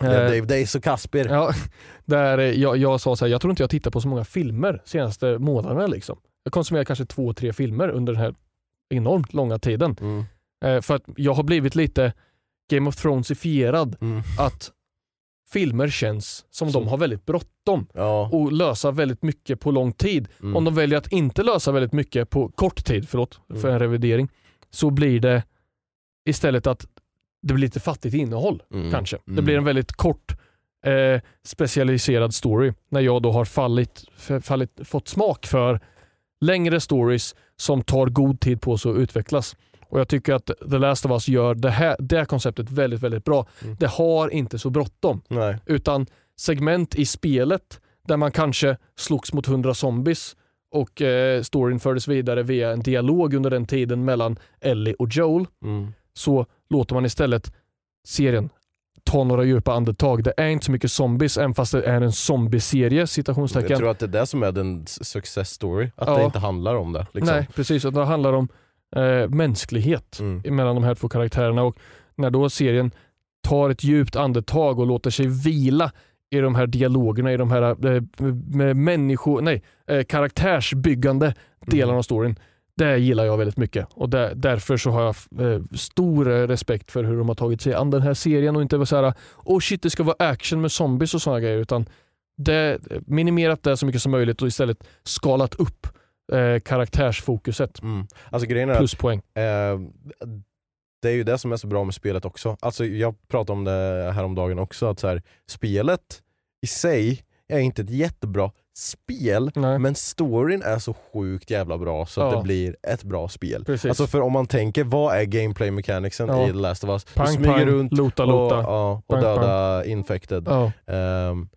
Eh, Dave Days och Kasper. Ja, där jag, jag sa så här, jag tror inte jag tittar på så många filmer senaste månaderna. Liksom. Jag konsumerar kanske två, tre filmer under den här enormt långa tiden. Mm. Eh, för att jag har blivit lite Game of Thrones-ifierad. Mm. Att filmer känns som Så- de har väldigt bråttom Ja. och lösa väldigt mycket på lång tid. Mm. Om de väljer att inte lösa väldigt mycket på kort tid, förlåt för Mm. en revidering, så blir det istället att det blir lite fattigt innehåll Mm. kanske. Det Mm. blir en väldigt kort eh, specialiserad story när jag då har fallit, fallit, fått smak för längre stories som tar god tid på sig att utvecklas. Och Jag tycker att The Last of Us gör det här, det här konceptet väldigt, väldigt bra. Mm. Det har inte så bråttom Nej. utan segment i spelet där man kanske slogs mot hundra zombies och eh, storyn fördes vidare via en dialog under den tiden mellan Ellie och Joel Mm. så låter man istället serien ta några djupa andetag. Det är inte så mycket zombies även fast det är en zombieserie Jag tror att det är det som är den success story. Att Ja. det inte handlar om det. Liksom. Nej precis, det handlar om eh, mänsklighet Mm. mellan de här två karaktärerna och när då serien tar ett djupt andetag och låter sig vila i de här dialogerna, i de här eh, med människor, nej, eh, karaktärsbyggande delarna av storyn. Det gillar jag väldigt mycket och där, därför så har jag eh, stor eh, respekt för hur de har tagit sig an den här serien och inte vara såhär oh shit det ska vara action med zombies och sådana grejer utan det, minimerat det så mycket som möjligt och istället skalat upp eh, karaktärsfokuset. Mm. Alltså är att. Eh, det är ju det som är så bra med spelet också. Alltså jag pratade om det här om dagen också, att så här, spelet i sig är inte ett jättebra spel, Nej. men storyn är så sjukt jävla bra så att Ja. det blir ett bra spel. Precis. Alltså för om man tänker, vad är gameplay mechanicsen Ja. i The Last of Us? Pang, du smyger pang, runt lota, och, lota. ja, och Pang, döda infected. Ehm,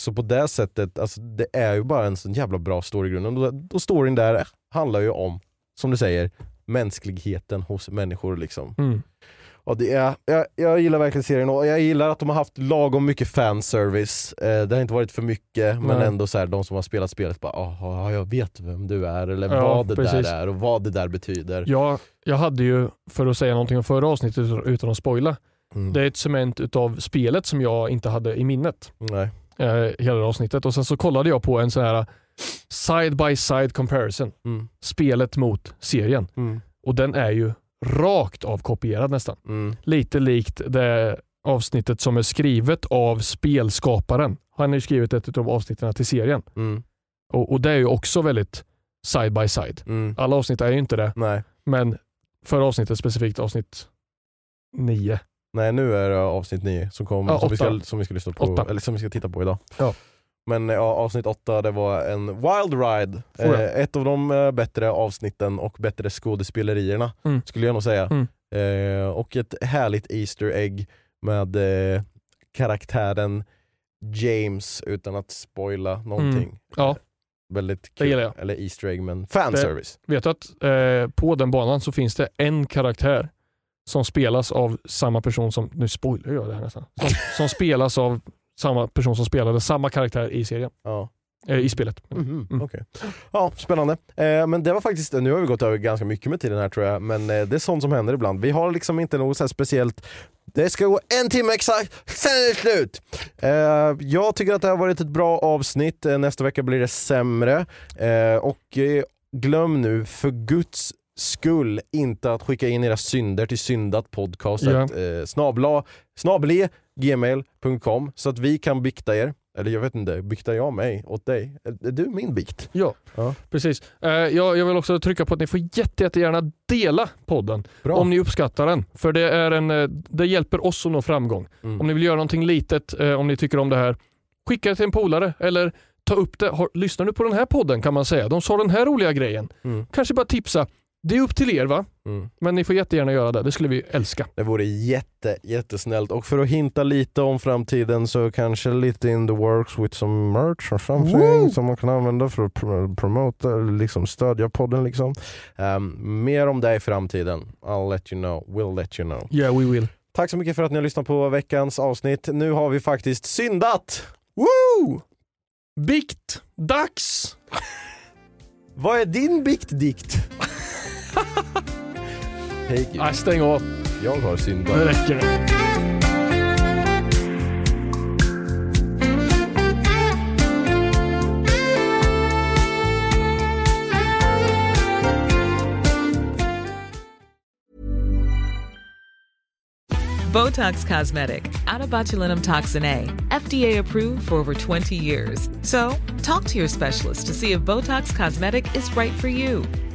så på det sättet, alltså, det är ju bara en sån jävla bra storygrund. Och, och storyn där handlar ju om, som du säger, mänskligheten hos människor. Liksom. Mm. Och det är, jag, jag gillar verkligen serien och jag gillar att de har haft lagom mycket fanservice. Eh, det har inte varit för mycket, men Nej. ändå så här, de som har spelat spelet bara "Aha, jag vet vem du är, eller Ja, vad det precis. där är och vad det där betyder. Jag, jag hade ju, för att säga någonting om förra avsnittet utan att spoila, Mm. det är ett cement utav spelet som jag inte hade i minnet. Nej. Eh, hela avsnittet. Och sen så kollade jag på en sån här side by side comparison. Mm. Spelet mot serien. Mm. Och den är ju rakt av kopierad nästan. Mm. Lite likt det avsnittet som är skrivet av spelskaparen. Han har ju skrivit ett av avsnitten till serien. Mm. Och, och det är ju också väldigt side by side. Mm. Alla avsnitt är ju inte det, Nej. men för avsnittet specifikt avsnitt 9. Nej nu är det avsnitt 9 som, kom, Ja, som, vi ska, som vi ska lyssna på, Åtta. eller som vi ska titta på idag. Ja. Men ja, avsnitt 8 det var en wild ride. Eh, ett av de eh, bättre avsnitten och bättre skådespelerierna Mm. skulle jag nog säga. Mm. Eh, och ett härligt Easter egg med eh, karaktären James utan att spoila någonting. Mm. Ja. Väldigt Det kul. gillar jag. Eller Easter egg men fanservice. Vet du att eh, på den banan så finns det en karaktär som spelas av samma person som, nu spoilar jag det här nästan, som, som spelas av samma person som spelade samma karaktär i serien, Ja. eh, i spelet. Mhm, Mm. okej. Ja, spännande. Eh, men det var faktiskt, nu har vi gått över ganska mycket med tiden här tror jag, men eh, det är sånt som händer ibland. Vi har liksom inte något så speciellt det ska gå en timme exakt, sen är det slut! Eh, jag tycker att det har varit ett bra avsnitt, eh, nästa vecka blir det sämre. Eh, och glöm nu för guds skull inte att skicka in era synder till syndatpodcastet Ja. eh, snabla, snable gmail.com så att vi kan bikta er. Eller jag vet inte, biktar jag mig åt dig? Är du min bikt? Ja, Ja. precis. Eh, jag, jag vill också trycka på att ni får jätte, jättegärna dela podden Bra. om ni uppskattar den. För det, är en, eh, det hjälper oss att nå framgång. Mm. Om ni vill göra någonting litet, eh, om ni tycker om det här, skicka det till en polare eller ta upp det. Har, lyssnar du på den här podden kan man säga. De sa den här roliga grejen. Mm. Kanske bara tipsa. Det är upp till er va? Mm. Men ni får jättegärna göra det. Det skulle vi älska. Det vore jätte, jättesnällt. Och för att hinta lite om framtiden så kanske lite in the works with some merch or something Woo! som man kan använda för att pr- promota, liksom stödja podden. Liksom. Ehm, mer om det i framtiden. I'll let you know, will let you know. Yeah we will. Tack så mycket för att ni har lyssnat på veckans avsnitt. Nu har vi faktiskt syndat! Woo! Bikt! Dags! Vad är din biktdikt? Take it. Nej, stäng av. Jag har Nu syndat. räcker det. Botox Cosmetic, out of botulinum toxin A, FDA approved for over 20 years. So, talk to your specialist to see if Botox Cosmetic is right for you.